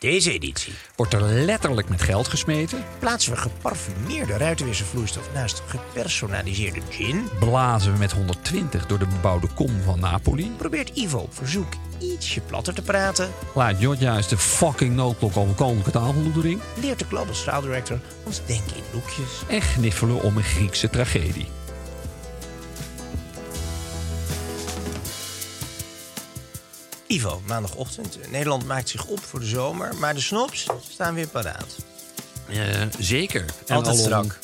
Deze editie Wordt er letterlijk met geld gesmeten? plaatsen we geparfumeerde ruitenwisselvloeistof naast gepersonaliseerde gin. Blazen we met 120 door de bebouwde kom van Napoli? Probeert Ivo op verzoek ietsje platter te praten. Laat Jot juist de fucking noodklok over koninklijke tafelloedering? Leert de Global Style Director ons denken in lookjes. En gniffelen om een Griekse tragedie? Ivo, maandagochtend. Nederland maakt zich op voor de zomer, maar de snops staan weer paraat. Zeker. En Altijd al strak.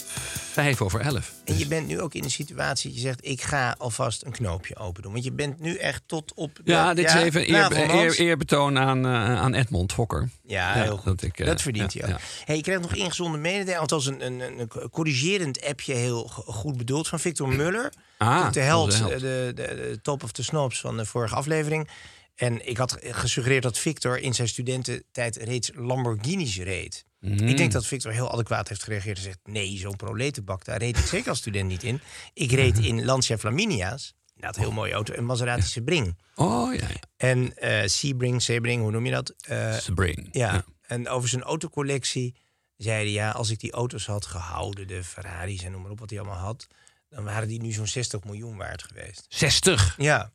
Vijf over elf. En je bent nu ook in een situatie dat je zegt... ik ga alvast een knoopje open doen. Want je bent nu echt tot op... de- Ja, dit is even eer, eer, eerbetoon aan, eh, aan Edmond Fokker. Ja, heel goed. Dat, ik, eh, verdient ja, hij ook. Hey, je krijgt nog ingezonde mededeling. Althans, een, een, een corrigerend appje, heel go- goed bedoeld, van Victor Muller. Ah, de held, eh, held. De, de, de top of the snobs van de vorige aflevering. En ik had gesuggereerd dat Victor in zijn studententijd reeds Lamborghinis reed. Mhm. Ik denk dat Victor heel adequaat heeft gereageerd en zegt... nee, zo'n proletenbak, daar reed ik zeker als student niet in. Ik reed in Lancia Flaminia's. Nou, dat heel mooie auto. En Maserati Sebring. Oh ja. En eh Sebring, Sebring, hoe noem je dat? Eh, Sebring. ja. en over zijn autocollectie zei hij... ja, als ik die auto's had gehouden, de Ferraris en noem maar op wat hij allemaal had... dan waren die nu zo'n 60 miljoen waard geweest. 60. Ja.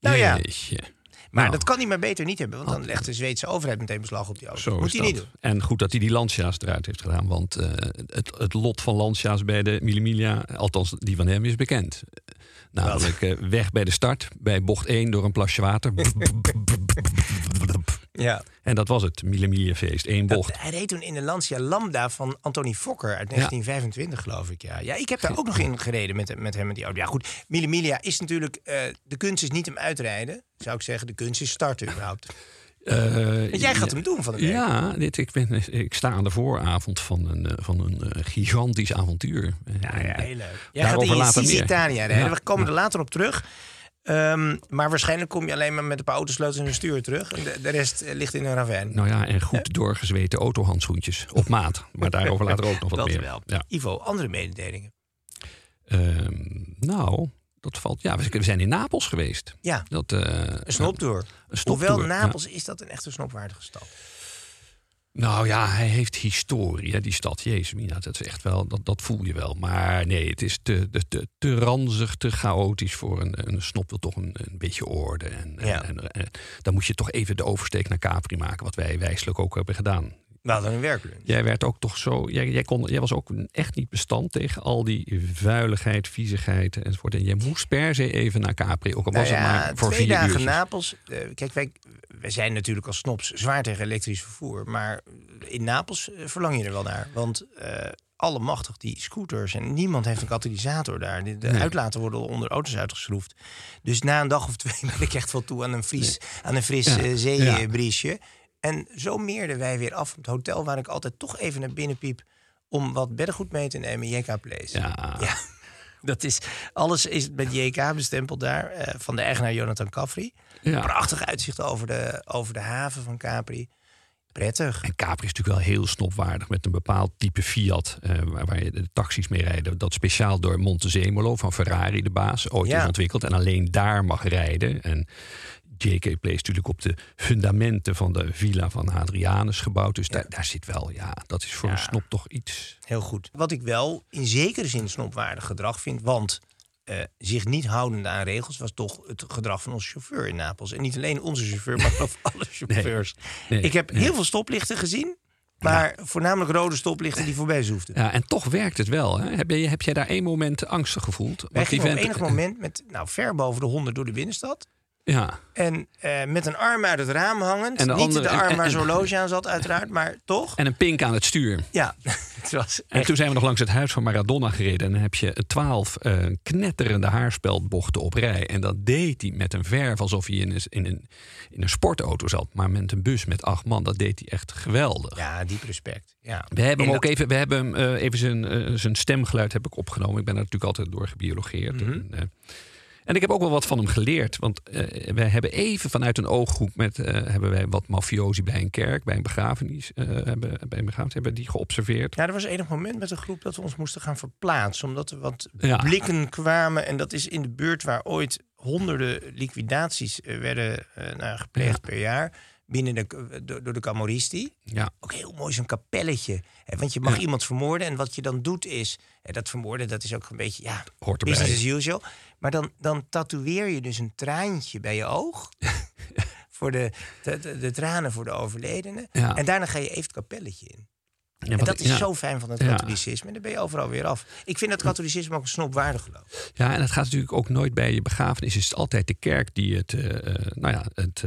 Nou ja, Jeetje. Maar Nou, dat kan hij maar beter niet hebben... want dan legt de Zweedse overheid meteen beslag op die auto. Zo Moet hij niet doen. En goed dat hij die Lancia's eruit heeft gedaan. Want eh, het, het lot van Lancia's bij de Millimilia, althans die van hem, is bekend. Namelijk eh, weg bij de start, bij bocht 1 door een plasje water. Ja. en dat was het, Millimilia feest. Eén bocht. Hij reed toen in de Lancia Lambda van Anthony Fokker uit 1925, geloof ik. Ja, ja ik heb daar ook nog in gereden met, met hem met die auto. Ja, goed. Mille Miglia is natuurlijk... eh, de kunst is niet hem uitrijden, zou ik zeggen. De kunst is starten überhaupt. Want jij gaat hem doen van de week. Ja, dit, ik, ben, ik sta aan de vooravond van een, eh, van een gigantisch avontuur. Ja, ja, heel leuk. Jij Daarover gaat in. Italia rijden. Ja. We komen er later op terug. Ehm, maar waarschijnlijk kom je alleen maar met een paar autosleutels en een stuur terug. De, de rest eh, ligt in een ravijn. Nou ja, en goed doorgezweten autohandschoentjes op maat. Maar daarover later ook nog wat Dat meer. wel. Ja. Ivo, andere mededelingen. Ehm, nou, dat valt. Ja, we zijn in Napels geweest. Ja, Dat, eh, een snoptour. Een snoptour, Hoewel ja. Napels is dat een echte snopwaardige stad. Nou ja, hij heeft historie, hè, die stad. Jezus, mina, dat is echt wel, dat, dat voel je wel. Maar nee, het is te, te, te, ranzig, te chaotisch voor een, een snop wil toch een, een beetje orde. En, en- Ja. en, en dan moet je toch even de oversteek naar Capri maken, wat wij wijselijk ook hebben gedaan. We hadden een werklunch. Jij werd ook toch zo. Jij, jij, kon, jij was ook echt niet bestand tegen al die vuiligheid, viezigheid enzovoort. En jij moest per se even naar Capri. Ook al was Nou het maar voor twee vier dagen uurtjes. Napels. eh, kijk, wij, wij zijn natuurlijk als snops zwaar tegen elektrisch vervoer. Maar in Napels eh, verlang je er wel naar. Want eh allemachtig, die scooters. En niemand heeft een katalysator daar. De, Nee. uitlaten worden onder auto's uitgeschroefd. Dus na een dag of twee ben ik echt wel toe aan een, fries, aan een fris eh, ja. zeebriesje. En zo meerden wij weer af op het hotel... waar ik altijd toch even naar binnen piep... om wat beddengoed mee te nemen, JK Place. Ja, Ja, dat is, alles is met JK bestempeld daar. eh, van de eigenaar Jonathan Caffrey. ja. Prachtig uitzicht over de, over de haven van Capri. Prettig. En Capri is natuurlijk wel heel snopwaardig met een bepaald type Fiat. eh, waar, waar je de taxis mee rijden. Dat speciaal door Montezemolo van Ferrari, de baas, ooit Ja. is ontwikkeld. En alleen daar mag rijden. En JK Place is natuurlijk op de fundamenten van de villa van Hadrianus gebouwd. Dus daar, daar zit wel, ja, dat is voor Ja. een snop toch iets. Heel goed. Wat ik wel in zekere zin snopwaardig gedrag vind. Want eh, zich niet houdende aan regels was toch het gedrag van onze chauffeur in Napels. En niet alleen onze chauffeur, maar of alle chauffeurs. nee, ik heb nee. heel veel stoplichten gezien. Maar voornamelijk rode stoplichten die voorbij zoefden. Ja, en toch werkt het wel. Hè? Heb, je, heb jij daar één moment angstig gevoeld? Wij die gingen op enig moment met nou, ver boven de 100 door de binnenstad. Ja, En eh, met een arm uit het raam hangend. En de Niet andere- de arm en- waar zo'n horloge aan zat, uiteraard, maar toch. en een pink aan het stuur. Ja, het was En echt- toen zijn we nog langs het huis van Maradona gereden. En dan heb je twaalf eh, knetterende haarspeldbochten op rij. En dat deed hij met een verf alsof hij in een, in, een, in een sportauto zat. Maar met een bus met acht man, dat deed hij echt geweldig. Ja, diep respect. Ja. We hebben hem ook dat- even, we hebben hem, eh, even zijn, zijn stemgeluid heb ik opgenomen. Ik ben er natuurlijk altijd door gebiologeerd. En, eh, en ik heb ook wel wat van hem geleerd. Want eh, wij hebben even vanuit een ooggroep met eh, hebben wij wat mafiosi bij een kerk, bij een begrafenis, eh, hebben, bij een begrafenis hebben die geobserveerd. Ja, er was enig moment met een groep dat we ons moesten gaan verplaatsen. Omdat er wat Ja. blikken kwamen. En dat is in de buurt waar ooit honderden liquidaties werden nou, gepleegd per jaar. Binnen de, eh, door, de Camorristi. Ja, Ook heel mooi zo'n kapelletje. Hè, want je mag iemand vermoorden. En wat je dan doet is... Hè, dat vermoorden, dat is ook een beetje... Ja, Hoort erbij. business as usual. Maar dan, dan tatoeëer je dus een traantje bij je oog. voor de, de, de, de tranen voor de overledene. Ja. En daarna ga je even het kapelletje in. Ja, En wat- dat is ja. zo fijn van het katholicisme. En dan ben je overal weer af. Ik vind het katholicisme ook een snopwaardig geloof. Ja, en het gaat natuurlijk ook nooit bij je begrafenis. Is het altijd de kerk die het, eh, eh, nou ja, het,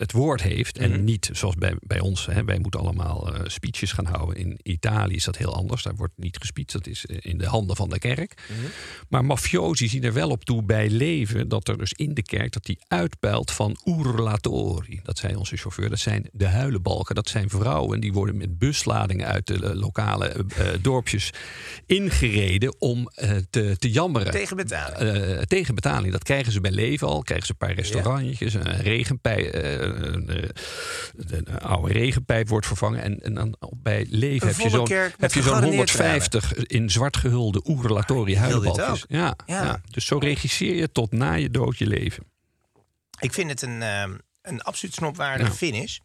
het woord heeft. Mhm. En niet zoals bij, bij ons. Hè. Wij moeten allemaal eh, speeches gaan houden. In Italië is dat heel anders. Daar wordt niet gespeecht. Dat is eh, in de handen van de kerk. Mhm. Maar mafiosi zien er wel op toe bij leven. Dat er dus in de kerk dat die uitpeilt van urlatori. Dat zei onze chauffeur. Dat zijn de huilenbalken. Dat zijn vrouwen die worden met busladingen uit de eh, lokale dorpjes ingereden om te, te jammeren. Tegen betaling. Tegen betaling. Dat krijgen ze bij leven al. Krijgen ze een paar restaurantjes. Een regenpijp. Eh, een, oude regenpijp wordt vervangen. En, en dan bij leven heb je zo'n heb je zo'n gegarandeerd 150 in zwart gehulde oerlatori Ah, huilenbalkjes. Ja, Ja. ja. Dus zo regisseer je tot na je dood je leven. Ik vind het een, ehm, een absoluut snopwaardige Ja. finish.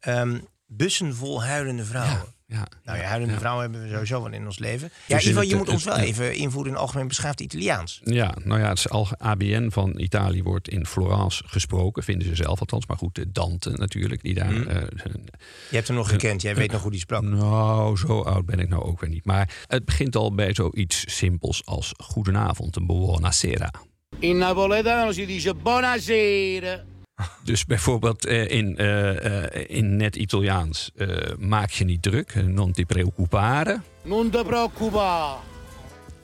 Ehm, bussen vol huilende vrouwen. Ja. Nou ja, huilende Ja. vrouwen hebben we sowieso wel in ons leven. Ja, Dus Ivo, het, je moet ons wel het- even invoeren in algemeen beschaafd Italiaans. Ja, nou ja, het is al ABN van Italië wordt in Florence gesproken, vinden ze zelf althans. Maar goed, de Dante natuurlijk, die daar. Mhm. eh, Je hebt hem nog gekend, jij weet nog hoe die sprak. nou, zo oud ben ik nou ook weer niet. Maar het begint al bij zoiets simpels als goedenavond, een buonasera. In napoletano si dice buonasera. Dus bijvoorbeeld eh, in, eh, eh, in net Italiaans, eh, maak je niet druk, non ti preoccupare. Non te preoccupare.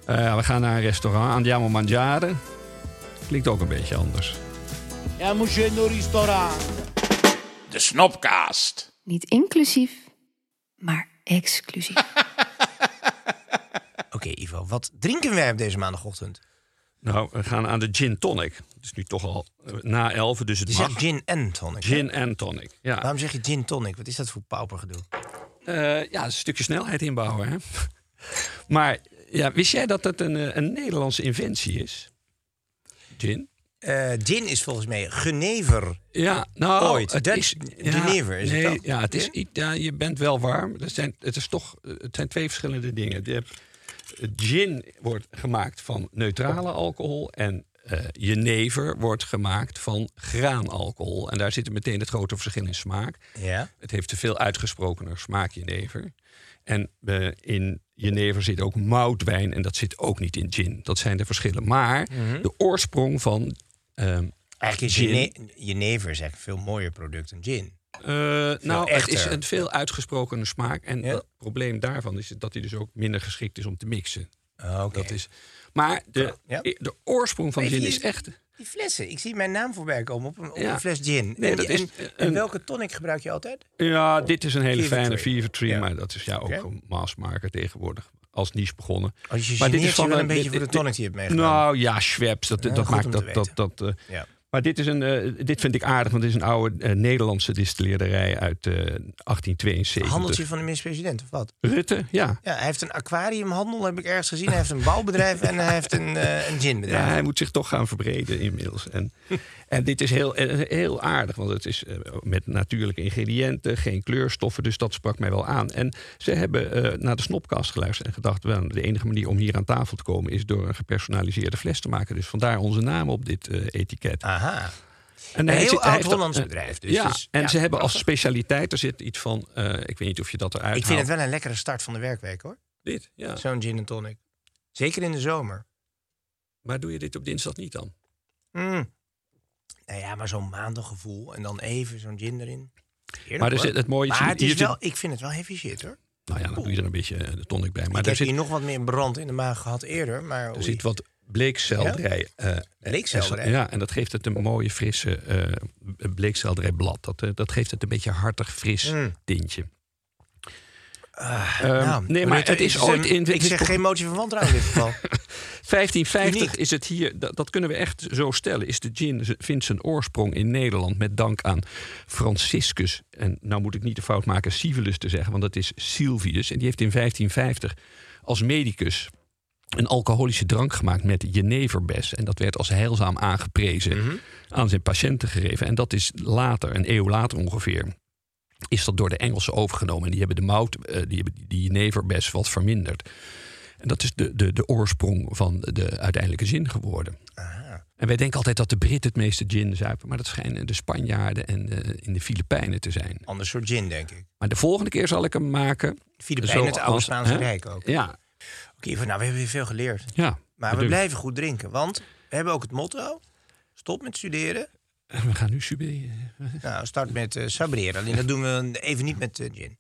Eh, we gaan naar een restaurant, andiamo a mangiare. Klinkt ook een beetje anders. Stiamo scendendo al ristorante. De Snopcast. Niet inclusief, maar exclusief. Oké, Ivo, wat drinken wij op deze maandagochtend? Nou, we gaan aan de gin tonic. Het is nu toch al eh, na elf, dus het Je mag. zegt gin en tonic. hè? Gin en tonic. Ja, Waarom zeg je gin tonic? Wat is dat voor paupergedoe? Eh, ja een stukje snelheid inbouwen. Hè? maar ja, wist jij dat het een, eh, een Nederlandse inventie is? Gin? Gin is volgens mij genever. Ja, nou, Ooit. Het is, Genever, is het dat? Ja, het is, Ja? je bent wel warm. Het zijn, het, is toch, het zijn twee verschillende dingen. Je hebt, gin wordt gemaakt van neutrale alcohol en eh jenever wordt gemaakt van graanalcohol. En daar zit meteen het grote verschil in smaak. Ja. Het heeft te veel uitgesprokener smaak jenever. En eh, in jenever zit ook moutwijn en dat zit ook niet in gin. Dat zijn de verschillen. Maar de oorsprong van ehm, Eigenlijk is Gin. jene- jenever is eigenlijk een veel mooier product dan gin. Eh, nou, het echter. is een veel uitgesprokener smaak. En Ja? het probleem daarvan is dat hij dus ook minder geschikt is om te mixen. Oh, Oké. Dat is, maar de, Ja. de oorsprong van gin is echt... Die flessen, ik zie mijn naam voorbij komen op een, op Ja. een fles gin. Nee, en, dat is en, een- en welke tonic gebruik je altijd? Ja, dit is een hele Fever fijne Tree. Fever Tree. Ja. Maar dat is ja ook een maasmaker tegenwoordig. Als niche begonnen. Als je Maar dit is van je wel een- een beetje dit- voor de tonic die je hebt meegenomen. Nou ja, Schweppes. Dat, Ja, dat maakt dat, dat eh, ja. Maar dit, is een, eh, dit vind ik aardig, want het is een oude eh, Nederlandse distilleerderij uit eh 1872. Handeltje van de minister-president, of wat? Rutte, ja. Ja, hij heeft een aquariumhandel, heb ik ergens gezien. Hij heeft een bouwbedrijf en hij heeft een, een Ja, ginbedrijf. hij moet zich toch gaan verbreden inmiddels. En, en dit is heel, heel aardig, want het is met natuurlijke ingrediënten, geen kleurstoffen, dus dat sprak mij wel aan. En ze hebben naar de snopkast geluisterd en gedacht, de enige manier om hier aan tafel te komen is door een gepersonaliseerde fles te maken. Dus vandaar onze naam op dit etiket. Aha. Een heel zit- heeft oud-Hollands dat- bedrijf. Dus ja, dus, en ja, ze hebben als specialiteit, er zit iets van, eh, ik weet niet of je dat eruit Ik vind het wel een lekkere start van de werkweek hoor. Dit, ja. Zo'n gin en tonic. Zeker in de zomer. Maar doe je dit op dinsdag niet dan? Mm. Nou ja, maar zo'n maandaggevoel en dan even zo'n gin erin. Heerlijk, Maar er zit het mooie- Maar het is wel, ik vind het wel heavy shit hoor. Nou ja, dan doe je er een beetje eh, de tonic bij. Maar ik er heb zit, hier nog wat meer brand in de maag gehad eerder. Maar er oei. zit wat bleekselderij. eh, Bleekselderij? Ja, en dat geeft het een mooie frisse eh bleekselderijblad. Dat, eh, dat geeft het een beetje hartig fris Mm. tintje. Ah, Ehm, nou, nee, maar het is ooit in- Ik zeg geen motie van wantrouwen in dit geval. 1550 Uniek. is het hier, dat, dat kunnen we echt zo stellen, is de gin vindt zijn oorsprong in Nederland met dank aan Franciscus. En nou moet ik niet de fout maken Civilus te zeggen, want dat is Silvius. En die heeft in 1550 als medicus een alcoholische drank gemaakt met jeneverbes. En dat werd als heilzaam aangeprezen aan zijn patiënten gegeven. En dat is later, een eeuw later ongeveer, is dat door de Engelsen overgenomen. En die hebben de mout, eh, die hebben die jeneverbes wat verminderd. En dat is de, de, de oorsprong van de uiteindelijke zin geworden. En wij denken altijd dat de Britten het meeste gin zuipen. Maar dat schijnen de Spanjaarden en eh, in de Filipijnen te zijn. Ander soort gin, denk ik. Maar de volgende keer zal ik hem maken. Filipijnen, het oude Spaanse? Rijk ook. Ja, Ivan, nou, we hebben weer veel geleerd. ja. Maar we blijven goed drinken. Want we hebben ook het motto... Stop met studeren. En We gaan nu suberen. Nou, start met eh sabreren. Alleen dat doen we even niet met eh, gin.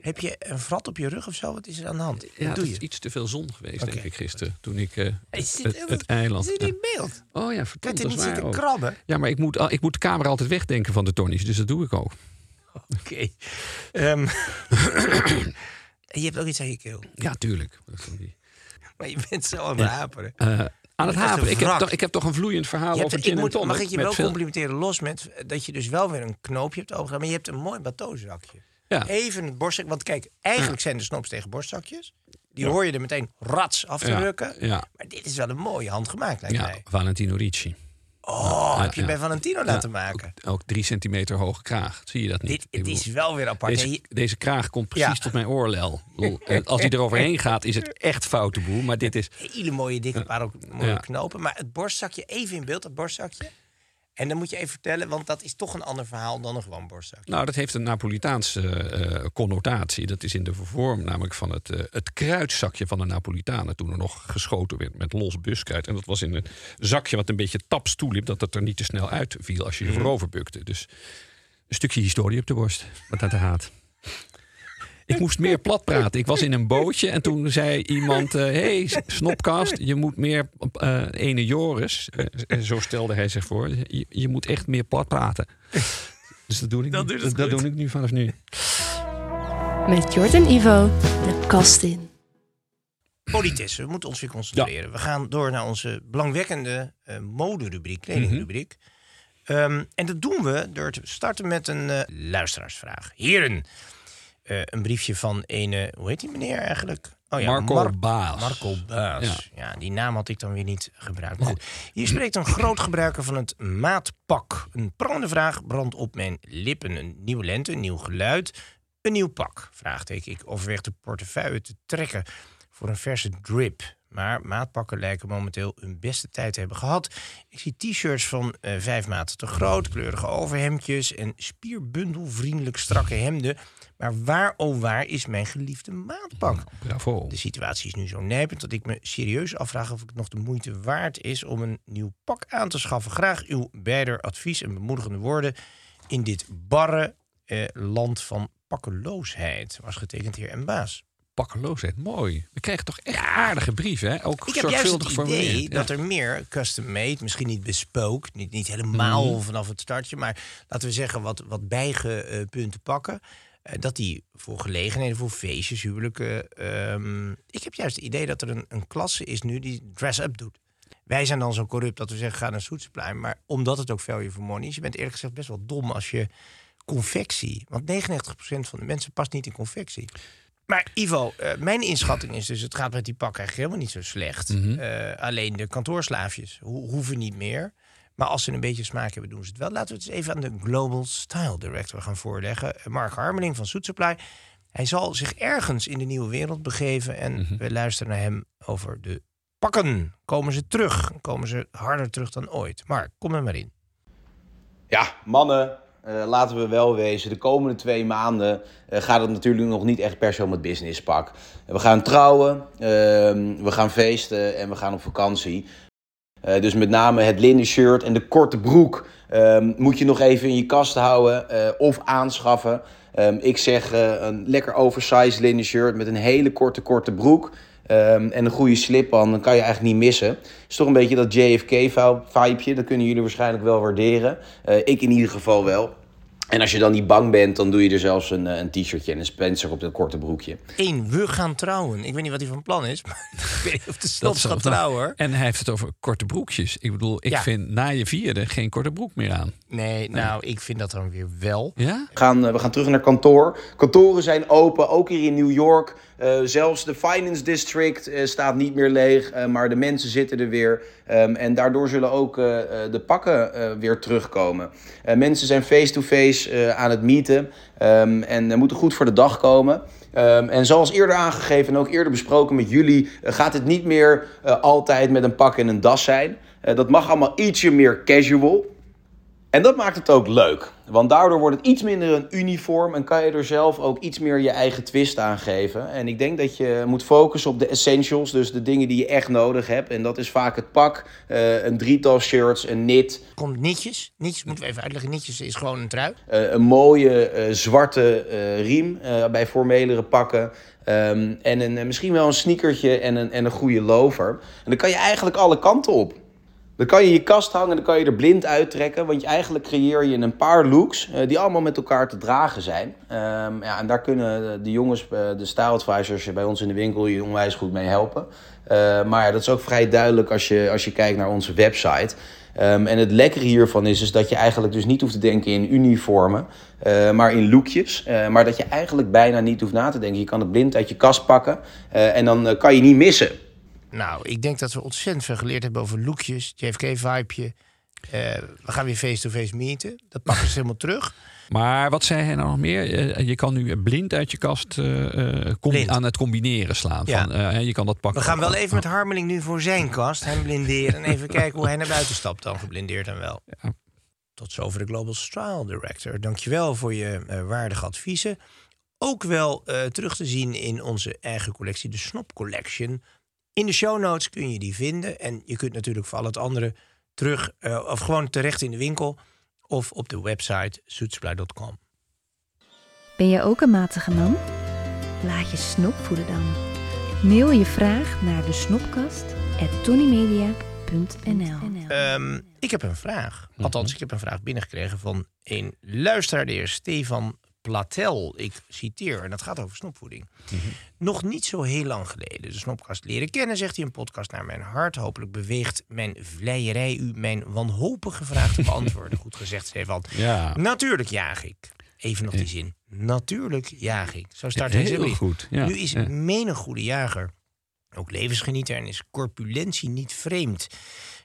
Heb je een vrat op je rug of zo? Wat is er aan de hand? Ja, het doe is iets te veel zon geweest, denk ik, gisteren. Toen ik zit het, heel- het eiland... Zit in beeld. Oh ja, verdomd, je dat niet is waar zitten krabben? Ja, maar ik moet, ik moet de camera altijd wegdenken van de tonnies. Dus dat doe ik ook. Oké. Ehm, en je hebt ook iets aan je keel. Ja, tuurlijk. Maar je bent zo aan het haperen. Eh, aan het haven. Ik heb, toch, ik heb toch een vloeiend verhaal Je over gin en moet, tonic. mag ik je wel veel- complimenteren, los met eh, dat je dus wel weer een knoopje hebt overgedaan. Maar je hebt een mooi bateauzakje. Ja. Even het borstzak. Want kijk, eigenlijk zijn de snops tegen borstzakjes. Die hoor je er meteen rats af te Ja, rukken. ja. Maar dit is wel een mooie handgemaakt, lijkt Ja, mij. Valentino Ricci. Oh, heb je bij Valentino laten maken. Ook, ook drie centimeter hoge kraag. Zie je dat niet? Dit, Ik het bedoel, is wel weer apart. deze, kraag komt precies tot mijn oorlel. Bedoel, eh, Als hij er overheen gaat, is het echt foute boel. Maar dit is... hele mooie dikke paar ook mooie knopen. Maar het borstzakje, even in beeld, dat borstzakje. En dan moet je even vertellen, want dat is toch een ander verhaal dan een gewoon borstzakje. Nou, dat heeft een Napolitaanse eh, connotatie. Dat is in de vorm namelijk van het, eh, het kruidzakje van de Napolitanen. Toen er nog geschoten werd met los buskruid. En dat was in een zakje wat een beetje taps toeliep. Dat het er niet te snel uitviel als je je voorover bukte. Dus een stukje historie op de borst. Wat aan de haat. Ik moest meer plat praten. Ik was in een bootje en toen zei iemand... hé, hey, Snopkast, je moet meer... eh ene Joris, eh, zo stelde hij zich voor... Je, je moet echt meer plat praten. Dus dat doe ik, Dat nu. dat doe ik nu vanaf nu. Met Jort en Ivo de kast in. Politesse, we moeten ons weer concentreren. We gaan door naar onze belangwekkende eh moderubriek, kledingrubriek. Ehm, en dat doen we door te starten met een eh, luisteraarsvraag. Heren, eh, een briefje van een, hoe heet die meneer eigenlijk? Oh Marco Baas. Marco Baas. Ja. Ja. die naam had ik dan weer niet gebruikt. Maar goed, hier spreekt een groot gebruiker van het maatpak. Een prangende vraag brandt op mijn lippen. Een nieuwe lente, een nieuw geluid, een nieuw pak. Vraagteken. Ik overweeg de portefeuille te trekken voor een verse drip. Maar maatpakken lijken momenteel hun beste tijd te hebben gehad. Ik zie t-shirts van eh, vijf maten te groot, kleurige overhemdjes en spierbundelvriendelijk strakke hemden. Maar waar, oh waar, is mijn geliefde maatpak? Bravo. De situatie is nu zo nijpend dat ik me serieus afvraag of het nog de moeite waard is om een nieuw pak aan te schaffen. Graag uw beider advies en bemoedigende woorden in dit barre eh, land van pakkeloosheid. Was getekend heer en baas. Pakkeloosheid, mooi. We krijgen toch echt aardige brieven, hè? Ook Ik heb juist het idee dat er meer custom-made, misschien niet bespook, niet, niet helemaal Mhm. vanaf het startje, maar laten we zeggen wat, wat bijgepunten pakken. Eh, dat die voor gelegenheden, voor feestjes, huwelijken. ehm, ik heb juist het idee dat er een, een klasse is nu die dress-up doet. Wij zijn dan zo corrupt dat we zeggen ga naar Soetsplein. Maar omdat het ook value for money is, je bent eerlijk gezegd best wel dom als je confectie. Want 99% van de mensen past niet in confectie. Maar Ivo, eh, mijn inschatting is dus, het gaat met die pak eigenlijk helemaal niet zo slecht. Eh, alleen de kantoorslaafjes ho- hoeven niet meer. Maar als ze een beetje smaak hebben, doen ze het wel. Laten we het eens even aan de Global Style Director gaan voorleggen. Mark Harmeling van Soet Supply. Hij zal zich ergens in de nieuwe wereld begeven. En we luisteren naar hem over de pakken. Komen ze terug? Komen ze harder terug dan ooit? Mark, kom er maar in. Ja, mannen, eh, laten we wel wezen. De komende twee maanden eh, gaat het natuurlijk nog niet echt per se om het businesspak. we gaan trouwen, ehm, we gaan feesten en we gaan op vakantie. Eh, dus met name het linnen shirt en de korte broek ehm, moet je nog even in je kast houden eh, of aanschaffen. Ehm, ik zeg eh, een lekker oversized linnen shirt met een hele korte, korte broek. ehm, en een goede slip dan kan je eigenlijk niet missen. Het is toch een beetje dat JFK-vibeje. Dat kunnen jullie waarschijnlijk wel waarderen. Ik in ieder geval wel. En als je dan niet bang bent, dan doe je er zelfs een, eh, een t-shirtje en een Spencer op dat korte broekje. Eén, we gaan trouwen. Ik weet niet wat hij van plan is, maar ik weet niet of de is gaat trouwen. hoor. En hij heeft het over korte broekjes. Ik bedoel, ik Ja. vind na je vierde geen korte broek meer aan. Nee, nou, ik vind dat dan weer wel. Ja? We gaan, eh, we gaan terug naar kantoor. Kantoren zijn open, ook hier in New York. Eh, zelfs de Finance District eh, staat niet meer leeg, eh, maar de mensen zitten er weer. Ehm, en daardoor zullen ook de pakken weer terugkomen. Mensen zijn face-to-face aan het meeten ehm, en moeten goed voor de dag komen. Ehm, en zoals eerder aangegeven en ook eerder besproken met jullie, gaat het niet meer altijd met een pak en een das zijn. Dat mag allemaal ietsje meer casual. En dat maakt het ook leuk. Want daardoor wordt het iets minder een uniform en kan je er zelf ook iets meer je eigen twist aan geven. En ik denk dat je moet focussen op de essentials, dus de dingen die je echt nodig hebt. En dat is vaak het pak, eh, een drietal shirts, een knit, Komt nitjes. Nitjes moeten we even uitleggen. Nitjes is gewoon een trui. eh, een mooie eh, zwarte riem bij formelere pakken. ehm, en een, misschien wel een sneakertje en een, en een goede loafer. En dan kan je eigenlijk alle kanten op. Dan kan je je kast hangen, dan kan je er blind uittrekken. Want je, eigenlijk creëer je een paar looks eh, die allemaal met elkaar te dragen zijn. Ehm, ja, en daar kunnen de jongens, eh, de style advisors bij ons in de winkel je onwijs goed mee helpen. Eh, maar ja, dat is ook vrij duidelijk als je, als je kijkt naar onze website. Ehm, en het lekkere hiervan is, is dat je eigenlijk dus niet hoeft te denken in uniformen, eh, maar in lookjes. Eh, maar dat je eigenlijk bijna niet hoeft na te denken. Je kan het blind uit je kast pakken eh, en dan eh, kan je niet missen. Nou, ik denk dat we ontzettend veel geleerd hebben over lookjes, JFK-vibeje. we gaan weer face-to-face meeten. Dat pakken ze helemaal terug. Maar wat zei hij nou nog meer? Eh, Je kan nu blind uit je kast eh, eh, aan het combineren slaan. Ja. Van, eh, je kan dat pakken. We gaan wel even met Harmeling nu voor zijn kast hem blinderen. En even kijken hoe hij naar buiten stapt dan, geblindeerd en wel. Ja. Tot zover de Global Style Director. Dankjewel voor je eh, waardige adviezen. Ook wel eh, terug te zien in onze eigen collectie, de Snop Collection. In de show notes kun je die vinden. En je kunt natuurlijk voor al het andere terug, eh, of gewoon terecht in de winkel. Of op de website zoetsupply.com. Ben je ook een matige man? Laat je snop voeden dan. Mail je vraag naar de snopkast Ehm, ik heb een vraag. Althans, ik heb een vraag binnengekregen van een luisteraar, de heer Stefan Platel. Ik citeer, en dat gaat over snopvoeding. Nog niet zo heel lang geleden de snopkast leren kennen, zegt hij een podcast naar mijn hart. Hopelijk beweegt mijn vleierij u mijn wanhopige vraag te beantwoorden. Goed gezegd, Stefan. Ja. Natuurlijk jaag ik. Even nog die zin. Natuurlijk jaag ik. Zo start hij Heel goed, ja, Nu is ja. menig goede jager ook levensgenieter en is corpulentie niet vreemd.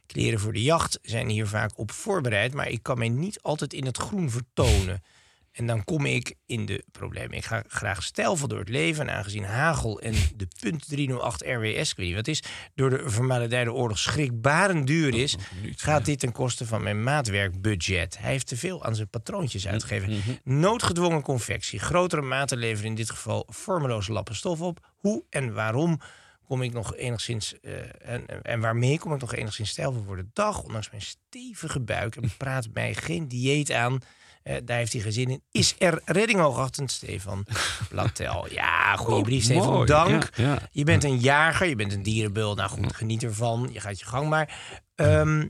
Kleren voor de jacht zijn hier vaak op voorbereid, maar ik kan mij niet altijd in het groen vertonen. En dan kom ik in de problemen. Ik ga graag stijlvol door het leven. En aangezien hagel en de punt 308 RWS, ik weet niet wat is, door de vermaledijde oorlog schrikbarend duur is, gaat dit ten koste van mijn maatwerkbudget. Hij heeft te veel aan zijn patroontjes uitgegeven. Noodgedwongen confectie, grotere maten leveren in dit geval vormeloze lappen stof op. Hoe en waarom kom ik nog enigszins eh, en, en waarmee kom ik nog enigszins stijlvol voor de dag, ondanks mijn stevige buik en praat mij geen dieet aan. Eh, daar heeft hij geen zin in. Is er redding hoogachtend, Stefan Platel? Ja, goede Oh, brief, Stefan. mooi. Dank. Ja, ja. Je bent een jager, je bent een dierenbeul. Nou goed, geniet ervan. Je gaat je gang maar. Ehm,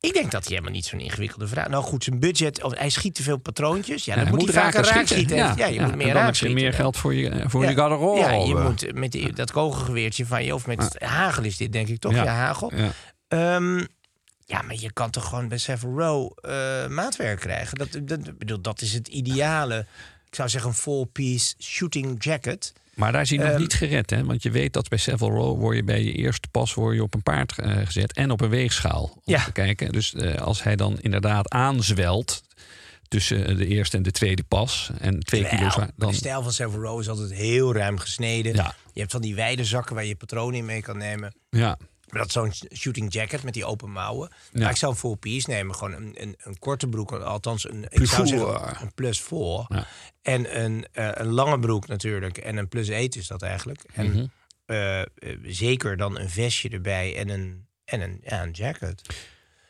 ik denk dat hij helemaal niet zo'n ingewikkelde vraag... Nou goed, zijn budget... Of hij schiet te veel patroontjes. Ja, dan Ja, moet hij vaker raken raakschieten. Ja, Ja, je moet meer heb je raakschieten. meer geld voor je, voor Ja. je garderobe. Ja, je moet met die, dat kogelgeweertje van je... Of met hagel is dit, denk ik toch? Ja, Ja. hagel. Ja. Ja, maar je kan toch gewoon bij Savile Row eh, maatwerk krijgen? Dat, dat, bedoel, dat is het ideale... Ik zou zeggen een full-piece shooting jacket. Maar daar is hij nog Ehm, niet gered, hè? Want je weet dat bij Savile Row word je bij je eerste pas word je op een paard eh, gezet en op een weegschaal om Ja. te kijken. Dus eh, als hij dan inderdaad aanzwelt tussen de eerste en de tweede pas en twee kilo Wel, zwaar, dan De stijl van Savile Row is altijd heel ruim gesneden. Ja. Je hebt van die wijde zakken waar je patronen in mee kan nemen. ja. Maar dat zo'n shooting jacket met die open mouwen. Ja. Maar ik zou een full piece nemen. Gewoon een, een, een korte broek. Althans, een, ik Plus zou four. zeggen een plus voor. Ja. En een, eh, een lange broek natuurlijk. En een plus 8 is dat eigenlijk. En Mhm. eh, eh, zeker dan een vestje erbij en een, en een, ja, een jacket.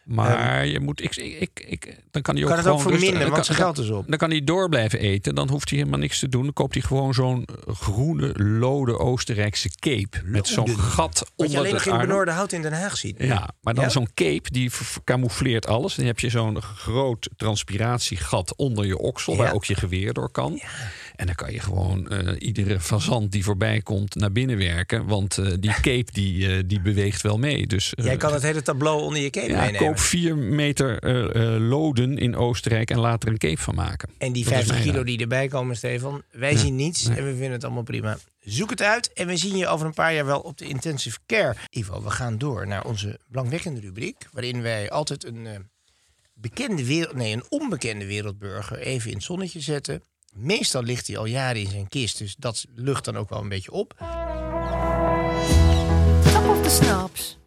Maar je moet, ik, ik, ik, dan kan hij ook Kan het ook gewoon rustig- verminderen, dan want kan- zijn geld is op. Dan kan hij door blijven eten. Dan hoeft hij helemaal niks te doen. Dan koopt hij gewoon zo'n eh, groene, lode Oostenrijkse cape. Met zo'n gat Wat onder je alleen nog in. Benoorde Hout in Den Haag ziet. Ja, maar dan Ja? zo'n cape die camoufleert alles. Dan heb je zo'n groot transpiratiegat onder je oksel... Ja. waar ook je geweer door kan. En dan kan je gewoon eh, iedere fazant die voorbij komt naar binnen werken. Want eh, die cape die, eh, die beweegt wel mee. Dus, Jij kan het hele tableau onder je cape ja, meenemen. koop vier meter loden in Oostenrijk en laat er een cape van maken. En die Dat is 50 mijn kilo raad. die erbij komen, Stefan. Wij zien niets en we vinden het allemaal prima. Zoek het uit en we zien je over een paar jaar wel op de intensive care. Ivo, we gaan door naar onze belangwekkende rubriek. Waarin wij altijd een, bekende wereld, nee, een onbekende wereldburger even in het zonnetje zetten. Meestal ligt hij al jaren in zijn kist, dus dat lucht dan ook wel een beetje op. Top of the Snaps.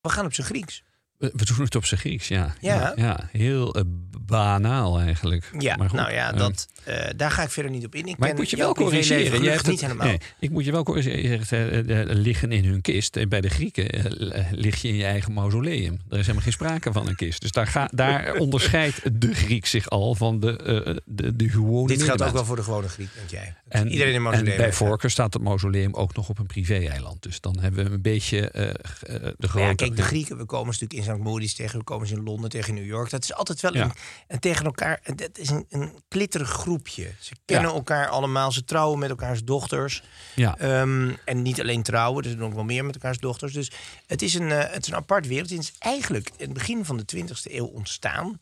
We gaan op zijn Grieks. We, we doen het op zijn Grieks, ja. Ja. ja heel eh, banaal eigenlijk. Ja, Maar goed, nou ja, eh, dat, eh, daar ga ik verder niet op in. Ik Maar ik moet je wel corrigeren. Gelukkig hebt niet helemaal. nee, ik moet je wel corrigeren. Je eh, liggen in hun kist. En bij de Grieken lig je in je eigen mausoleum. Er is helemaal geen sprake van een kist. Dus daar, ga, daar onderscheidt de Griek zich al van de, eh, de, de gewone Dit geldt ook wel voor de gewone Griek, denk jij. En, Iedereen in een en mausoleum bij voorkeur staat het mausoleum ook nog op een privé-eiland. Dus dan hebben we een beetje de Maar grote... ja, kijk, de Grieken, we komen natuurlijk in St. Moritz tegen, we komen ze in Londen tegen New York. Dat is altijd wel Ja. een, en tegen elkaar, dat is een, een klitterig groepje. Ze kennen Ja. elkaar allemaal, ze trouwen met elkaars dochters. Ja. Ehm, en niet alleen trouwen, ze doen ook wel meer met elkaars dochters. Dus het is een, eh, het is een apart wereld. Het is eigenlijk in het begin van de 20e eeuw ontstaan.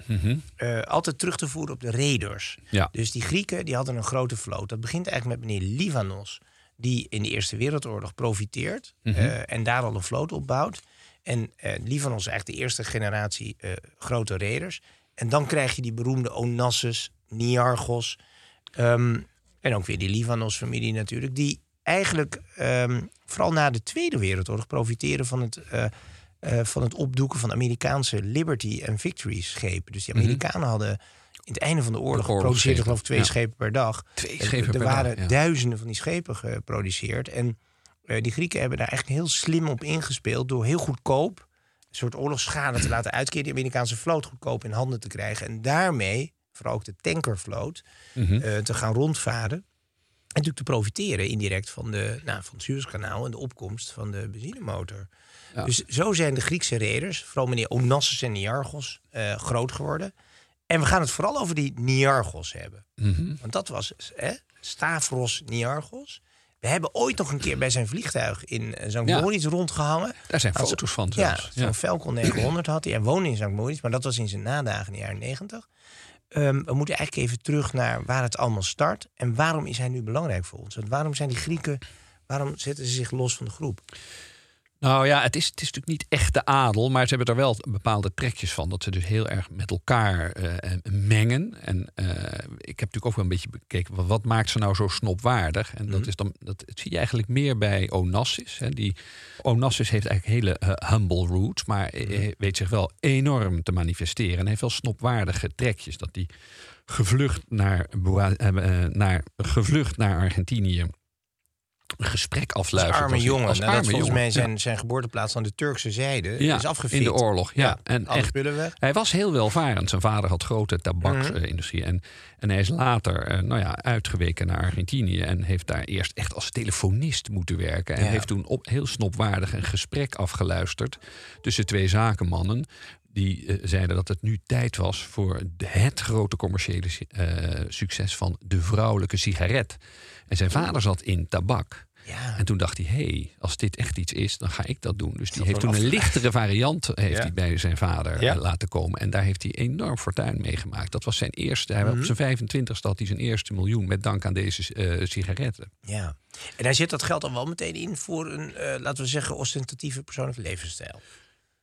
Eh, altijd terug te voeren op de raiders. Mhm. Ja. Dus die Grieken die hadden een grote vloot. Dat begint eigenlijk met meneer Livanos, die in de Eerste Wereldoorlog profiteert Mhm. eh, en daar al een vloot opbouwt. En eh, Livanos is eigenlijk de eerste generatie grote raiders. En dan krijg je die beroemde Onassis, Niarchos. ehm, en ook weer die Livanos-familie natuurlijk. Die eigenlijk ehm, vooral na de Tweede Wereldoorlog profiteren van het, eh, eh, van het opdoeken van Amerikaanse Liberty en Victory schepen. Dus die Amerikanen hadden in het einde van de oorlog geproduceerd geloof ik twee ja. schepen per dag. Twee Er- schepen er per waren dag, ja. duizenden van die schepen geproduceerd. En eh, die Grieken hebben daar eigenlijk heel slim op ingespeeld door heel goedkoop een soort oorlogsschade te laten uitkeren, die Amerikaanse vloot goedkoop in handen te krijgen. En daarmee, vooral ook de tankervloot, Mhm. eh, te gaan rondvaren. En natuurlijk te profiteren indirect van, de, nou, van het Suezkanaal en de opkomst van de benzinemotor. Ja. Dus zo zijn de Griekse reders, vooral meneer Onassis en Niarchos, eh, groot geworden. En we gaan het vooral over die Niarchos hebben. Mhm. Want dat was hè, Stavros Niarchos. We hebben ooit nog een keer bij zijn vliegtuig in eh, St. Ja. Moritz rondgehangen. Daar zijn foto's van Ja, zo'n. Falcon 900 had hij. Hij woonde in St. Moritz, maar dat was in zijn nadagen in de jaren 90. Ehm, we moeten eigenlijk even terug naar waar het allemaal start. En waarom is hij nu belangrijk voor ons? Want waarom zijn die Grieken... Waarom zetten ze zich los van de groep? Nou ja, het is, het is natuurlijk niet echt de adel, maar ze hebben er wel bepaalde trekjes van. Dat ze dus heel erg met elkaar eh, mengen. En eh, ik heb natuurlijk ook wel een beetje bekeken, wat, maakt ze nou zo snopwaardig? En dat, is dan, dat zie je eigenlijk meer bij Onassis. Hè. Die, Onassis heeft eigenlijk hele eh, humble roots, maar hij weet zich wel enorm te manifesteren. En heeft wel snopwaardige trekjes. Dat die gevlucht naar, eh, eh, naar, gevlucht naar Argentinië een gesprek Als afluistert. arme als- jongen. als arme volgens mij zijn, zijn geboorteplaats aan de Turkse zijde is afgefikt. in de oorlog. Ja, en echt, hij was heel welvarend. Zijn vader had grote tabaksindustrie. En, en hij is later eh, nou ja, uitgeweken naar Argentinië. En heeft daar eerst echt als telefonist moeten werken. En Ja. heeft toen op, heel snopwaardig een gesprek afgeluisterd tussen twee zakenmannen. Die eh, zeiden dat het nu tijd was voor het grote commerciële eh, succes van de vrouwelijke sigaret. En zijn vader zat in tabak. Ja. En toen dacht hij, hé, hey, als dit echt iets is, dan ga ik dat doen. Dus die heeft toen een lichtere variant heeft Ja. hij bij zijn vader Ja. eh, laten komen. En daar heeft hij enorm fortuin mee gemaakt. Dat was zijn eerste, hij, Mhm. op zijn 25ste had hij zijn eerste miljoen met dank aan deze eh, sigaretten. Ja. En hij zet dat geld dan wel meteen in voor een, eh, laten we zeggen, ostentatieve persoonlijke levensstijl.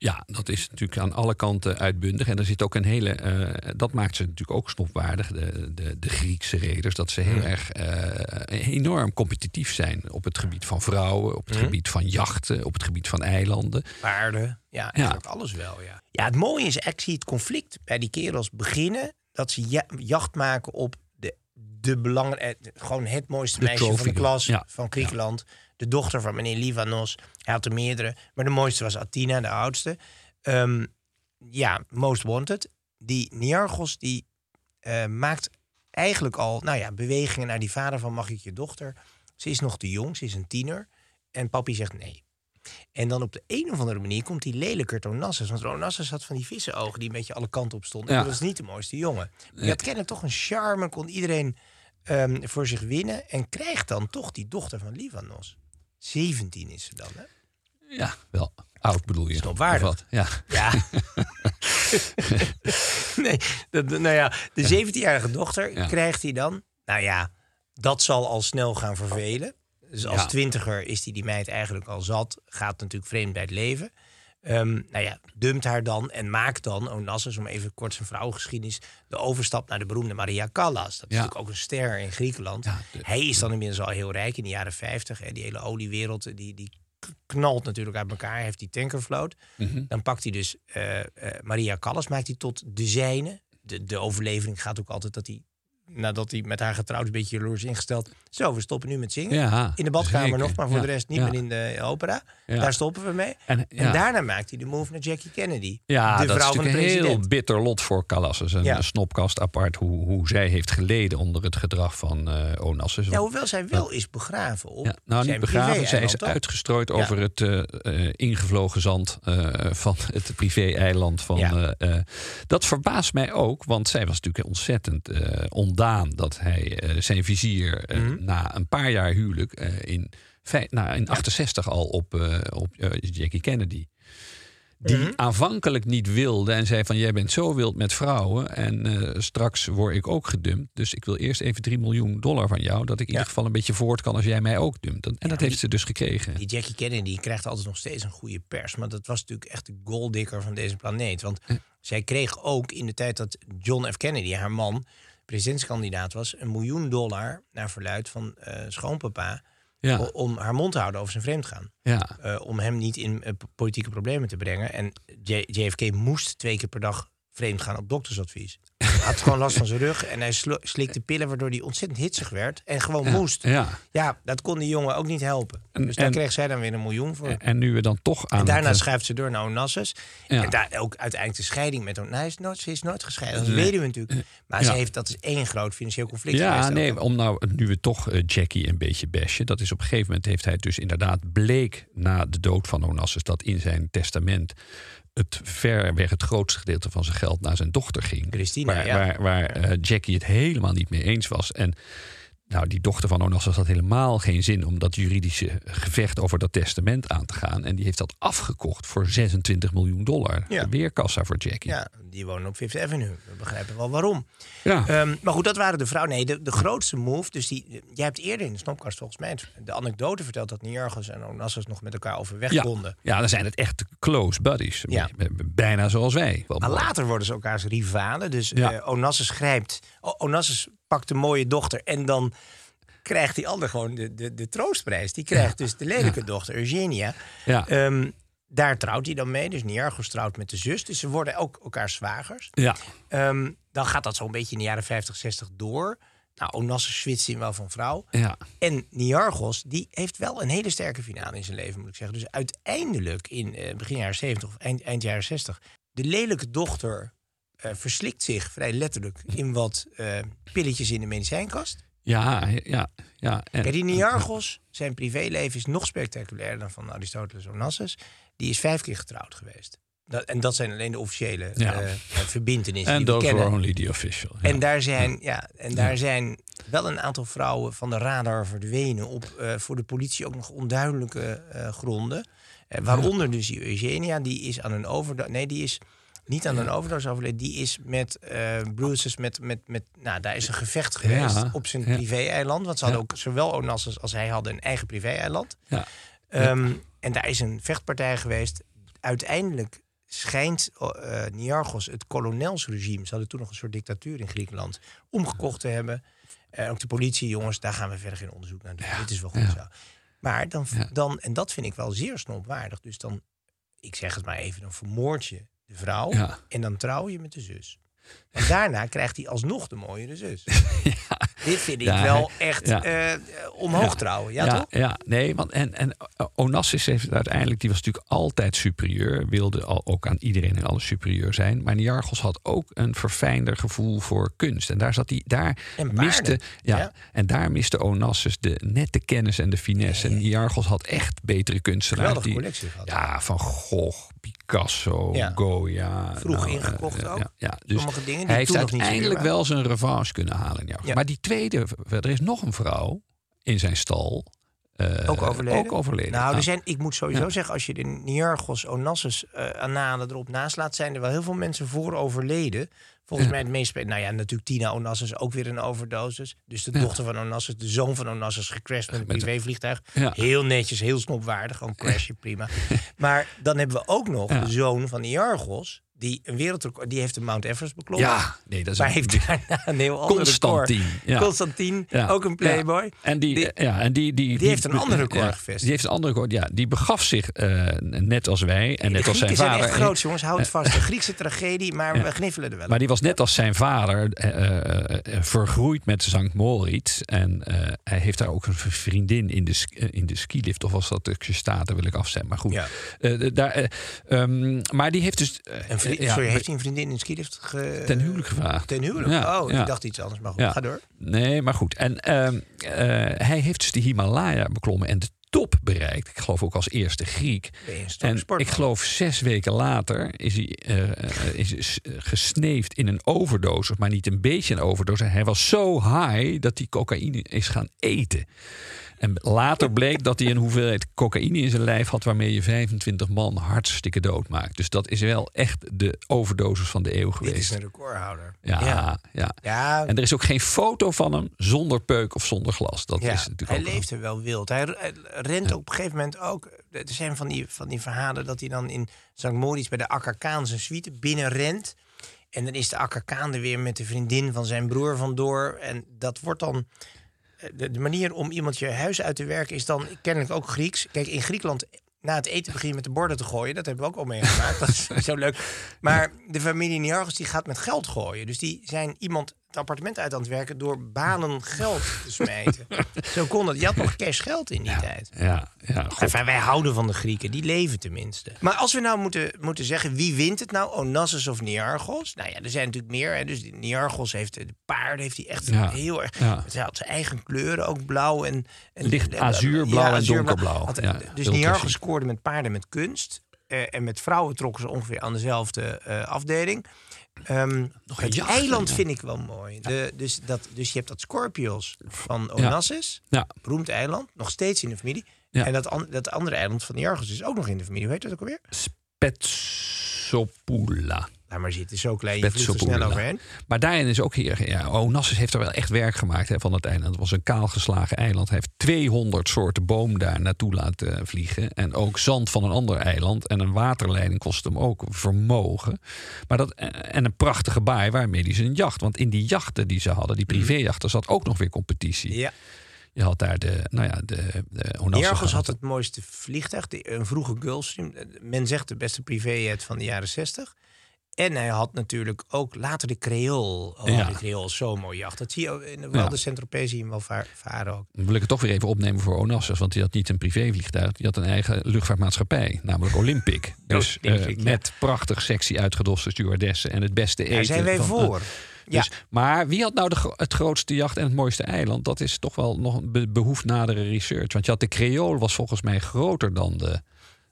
Ja, dat is natuurlijk aan alle kanten uitbundig. En er zit ook een hele. eh, dat maakt ze natuurlijk ook snopwaardig, de, de, de Griekse reders. Dat ze heel erg eh, enorm competitief zijn op het gebied van vrouwen, op het gebied van jachten, op het gebied van eilanden. Paarden. Ja, eigenlijk alles wel, ja. Ja, het mooie is, ik zie het conflict bij die kerels beginnen... dat ze ja- jacht maken op de, de belangrijke... Gewoon het mooiste De meisje van de klas. Ja, van Griekenland. De dochter van meneer Livanos. Hij had er meerdere. Maar de mooiste was Athena, de oudste. Ehm, ja, Most Wanted. Die Niarchos, die eh, maakt eigenlijk al nou ja, bewegingen naar die vader van mag ik je dochter. Ze is nog te jong, ze is een tiener. En papi zegt nee. En dan op de een of andere manier komt die lelijker Onassis. Want Onassis had van die vissenogen die een beetje alle kanten op stonden. Ja. Dat was niet de mooiste jongen. Maar die had kennelijk toch een charme, kon iedereen ehm, voor zich winnen. En krijgt dan toch die dochter van Livanos. 17 is ze dan, hè? Ja, wel oud bedoel je. Wat? Ja. Ja. nee, dat, nou ja, de 17-jarige dochter Ja. krijgt hij dan. Nou ja, dat zal al snel gaan vervelen. Dus als Ja. twintiger is hij die meid eigenlijk al zat. Gaat natuurlijk vreemd bij het leven. Ehm, nou ja, dumpt haar dan en maakt dan Onassis, om even kort zijn vrouwengeschiedenis, de overstap naar de beroemde Maria Callas. Dat is Ja. natuurlijk ook een ster in Griekenland. Ja, de- Hij is dan inmiddels al heel rijk in de jaren 50. Hè, die hele oliewereld, die, die knalt natuurlijk uit elkaar. Hij heeft die tankervloot. Mhm. Dan pakt hij dus eh, eh, Maria Callas, maakt hij tot de zijne. De, de overlevering gaat ook altijd dat hij, nadat hij met haar getrouwd is, een beetje jaloers ingesteld. Zo, we stoppen nu met zingen. Ja, in de badkamer zeker. nog, maar voor Ja, de rest niet ja. meer in de opera. Daar stoppen we mee. En- En, daarna maakt hij de move naar Jackie Kennedy. Ja, de dat vrouw is van de een heel bitter lot voor Calassus. Een Ja. snopkast apart hoe, hoe zij heeft geleden onder het gedrag van eh Onassis. Ja, hoewel zij wel is begraven op nou, niet begraven. Zij is uitgestrooid over het eh, eh, ingevlogen zand van het privé-eiland. Van, dat verbaast mij ook, want zij was natuurlijk ontzettend ondaan dat hij zijn vizier Mhm. Na een paar jaar huwelijk eh, in, nou, in 68 al op, eh, op eh, Jackie Kennedy. Die Mhm. aanvankelijk niet wilde en zei van jij bent zo wild met vrouwen en straks word ik ook gedumpt. Dus ik wil eerst even 3 miljoen dollar van jou, dat ik in Ja. ieder geval een beetje voort kan als jij mij ook dumpt. En dat heeft die- ze dus gekregen. Die Jackie Kennedy krijgt altijd nog steeds een goede pers. Maar dat was natuurlijk echt de golddikker van deze planeet. Want zij kreeg ook in de tijd dat John F. Kennedy, haar man, presidentskandidaat was... een miljoen dollar naar verluid van eh, schoonpapa... Ja. om haar mond te houden over zijn vreemdgaan. Ja, Eh, om hem niet in eh, politieke problemen te brengen. En J- JFK moest twee keer per dag vreemd gaan op doktersadvies. Hij had gewoon last van zijn rug en hij slikte pillen... waardoor hij ontzettend hitsig werd en gewoon moest. ja. Ja, dat kon die jongen ook niet helpen. En- dus daar en- kreeg zij dan weer een miljoen voor. En nu we dan toch aan En daarna het, eh, schuift ze door naar Onassis. Ja. En daar ook uiteindelijk de scheiding met Onassis. Nooit, ze is nooit gescheiden, dat Nee. weten we natuurlijk. Maar Ja. ze heeft, dat is één groot financieel conflict Ja, nee, ook. om nou nu we toch eh, Jackie een beetje bashen. Dat is op een gegeven moment heeft hij dus inderdaad bleek na de dood van Onassis dat in zijn testament het verreweg het grootste gedeelte van zijn geld naar zijn dochter ging. Christina, waar, ja. waar, waar eh, Jackie het helemaal niet mee eens was. En nou, die dochter van Onassis had helemaal geen zin om dat juridische gevecht over dat testament aan te gaan. En die heeft dat afgekocht voor 26 miljoen dollar. Ja. De weerkassa voor Jackie. Ja, die wonen op Fifth Avenue. We begrijpen wel waarom. Ja. Ehm, maar goed, dat waren de vrouwen. Nee, de, de grootste move. Dus die, jij hebt eerder in de Snopkast volgens mij de anekdote verteld dat Niarchos en Onassis nog met elkaar overweg ja. konden. ja, dan zijn het echt close buddies. Ja. Bijna zoals wij. Maar later worden ze elkaars rivalen. Dus Ja. eh, Onassis grijpt. O- Onassis pakt de mooie dochter. En dan krijgt die ander gewoon de, de, de troostprijs. Die krijgt dus de lelijke dochter, Eugenia. Ja. Ehm, daar trouwt hij dan mee. Dus Niarchos trouwt met de zus. Dus ze worden ook elkaar zwagers. Ja. Ehm, dan gaat dat zo'n beetje in de jaren 50, 60 door. Nou, Onassis switcht in wel van vrouw. Ja. En Niarchos, die heeft wel een hele sterke finale in zijn leven, moet ik zeggen. Dus uiteindelijk in eh, begin jaren 70 of eind, eind jaren 60... de lelijke dochter eh, verslikt zich vrij letterlijk... in wat eh, pilletjes in de medicijnkast. Ja, ja, ja. En, die Niarchos, zijn privéleven is nog spectaculairder dan van Aristoteles Onassis. Die is vijf keer getrouwd geweest. Dat, en dat zijn alleen de officiële Ja. verbintenissen and die we those were only the official. Ja. En daar zijn, ja, en daar zijn wel een aantal vrouwen van de radar verdwenen op voor de politie ook nog onduidelijke eh, gronden. Waaronder dus die Eugenia, die is aan een overdosis. Nee, die is niet aan een overdosis overleden. Die is met eh bruises, met, met, met. Nou, daar is een gevecht geweest Ja, op zijn privé-eiland. Want ze hadden ook zowel Onassis als hij hadden een eigen privé-eiland. ja. Ehm, En daar is een vechtpartij geweest. Uiteindelijk schijnt eh Niarchos het kolonelsregime, ze hadden toen nog een soort dictatuur in Griekenland, omgekocht te hebben. Eh, ook de politie, jongens, daar gaan we verder geen onderzoek naar doen. Dit is wel goed zo. Maar dan, dan, en dat vind ik wel zeer snopwaardig. Dus dan, ik zeg het maar even, dan vermoord je de vrouw Ja. en dan trouw je met de zus. En daarna krijgt hij alsnog de mooiere zus. Dit vind ik Ja, wel echt ja. eh, omhoog trouwen. Ja, ja, toch? ja, nee, want en, en eh, Onassis heeft uiteindelijk, die was natuurlijk altijd superieur, wilde al, ook aan iedereen en alles superieur zijn. Maar Niarchos had ook een verfijnder gevoel voor kunst. En daar zat hij, daar En miste, ja, Ja. en daar miste Onassis de nette kennis en de finesse. En Niarchos had echt betere kunstenaars. Die, collectie. Ja, van Gogh, Picasso, Ja. Goya. Vroeg nou, ingekocht eh, ook. Ja, ja, dus Sommige dingen die hij heeft uiteindelijk wel zijn revanche kunnen halen. Ja. Ja. Maar die tweede, er is nog een vrouw in zijn stal. eh, Ook overleden? Ook overleden. Nou, er Nou, zijn, ik moet sowieso Ja. zeggen, als je de Niarchos Onassis Analen erop naast laat, zijn er wel heel veel mensen voor overleden. Volgens Ja. mij het meest... Nou ja, natuurlijk Tina Onassis ook weer een overdosis. Dus de Ja. dochter van Onassis, de zoon van Onassis, gecrashed met een privévliegtuig. Ja. Heel netjes, heel snopwaardig, gewoon crashen, prima. Maar dan hebben we ook nog de zoon van Niarchos, die een wereldrecord... Die heeft de Mount Everest beklommen. ja, nee, dat is Maar een- heeft daarna een heel ander Constantine, record. ja. Constantine, Ja, ook een playboy. ja. En die, Die- ja, en die, die, heeft een ander record ja, gevestigd. Die heeft een ander record. Ja, die begaf zich eh, net als wij en net de als zijn Grieken zijn vader. echt groot, jongens. Houd het vast. De Griekse tragedie, maar we gniffelen er wel. Maar die was net als zijn vader eh, eh, vergroeid met Sankt Moritz. En hij heeft daar ook een vriendin in de, in de skilift. Of was dat de Staten, wil ik afzetten. Maar goed. Daar, eh, ehm, maar die heeft dus... Een ja, Sorry, heeft hij een vriendin in skilift ge... ten huwelijk gevraagd. Ten huwelijk? Ja, oh, ik dacht iets anders. Maar goed, ga door. Nee, maar goed. En ehm, eh, hij heeft dus de Himalaya beklommen en de top bereikt. Ik geloof ook als eerste Griek. Een En ik geloof zes weken later is hij eh, is gesneefd in een overdosis. Maar niet een beetje een overdosis. Hij was zo high dat hij cocaïne is gaan eten. En later bleek dat hij een hoeveelheid cocaïne in zijn lijf had... waarmee je 25 man hartstikke dood maakt. Dus dat is wel echt de overdosis van de eeuw Dit is geweest. een recordhouder. Ja, ja. ja. Ja, En er is ook geen foto van hem zonder peuk of zonder glas. Dat ja. is natuurlijk hij ook leeft er wel wild. Hij, rent op een gegeven moment ook... Er zijn van die, van die verhalen dat hij dan in St. Moritz... bij de Akka Khan zijn suite binnenrent. En dan is de Akka Khan er weer met de vriendin van zijn broer vandoor. En dat wordt dan... eh, De, de manier om iemand je huis uit te werken is dan kennelijk ook Grieks. Kijk, in Griekenland na het eten begin je met de borden te gooien. Dat hebben we ook al meegemaakt. dat is zo leuk. Maar de familie Niarchos die gaat met geld gooien. Dus die zijn iemand het appartement uit aan het werken... door banen geld te smijten. zo kon dat. Je had nog cash geld in die tijd. Ja, ja. Enfin, wij houden van de Grieken, die leven tenminste. Maar als we nou moeten, moeten zeggen, wie wint het nou? Onassis of Niarchos? Nou ja, er zijn natuurlijk meer. Hè. Dus die Niarchos heeft de paarden, heeft hij echt Ja, heel erg... ja. Hij had zijn eigen kleuren, ook blauw en... en Licht azuurblauw en donkerblauw. Had- dus klassiek. scoorde met paarden met kunst. eh, en met vrouwen trokken ze ongeveer aan dezelfde eh, afdeling. Ehm, het jacht, eiland ja. vind ik wel mooi. De, dus, dat, dus je hebt dat Scorpios van Onassis. Ja. Beroemd eiland. Nog steeds in de familie. En dat, an- dat andere eiland van Niarchos is ook nog in de familie. Hoe heet dat ook alweer? Spetsopoula. Laat maar zitten. Zo klein. Je vliegt er snel overheen. Maar daarin is ook hier. Ja, Onassis heeft er wel echt werk gemaakt hè, van het eiland. Het was een kaalgeslagen eiland. Hij heeft 200 soorten boom daar naartoe laten vliegen. En ook zand van een ander eiland. En een waterleiding kost hem ook vermogen. Maar dat, en een prachtige baai waarmee hij zijn jacht. Want in die jachten die ze hadden, die privéjachten, zat ook nog weer competitie. Ja. Je had daar de, nou ja, de, de had het mooiste vliegtuig. Een vroege Gulfstream. Men zegt de beste privéjet van de jaren 60. En hij had natuurlijk ook later de Creole. Oh, Ja. de Creole is zo'n mooie jacht. Dat zie je in de Walde Ja. Saint-Tropez zie je hem wel va- varen ook. Dan wil ik het toch weer even opnemen voor Onassis. Want die had niet een privévliegtuig. Die had een eigen luchtvaartmaatschappij. Namelijk Olympic. Dus Olympic, eh, ja. met prachtig sexy uitgedoste stewardessen. En het beste eten. Daar zijn wij van- voor. eh, Ja. dus, Maar wie had nou de, het grootste jacht en het mooiste eiland? Dat is toch wel nog een be- behoeft nadere research. Want je had de Creole was volgens mij groter dan de.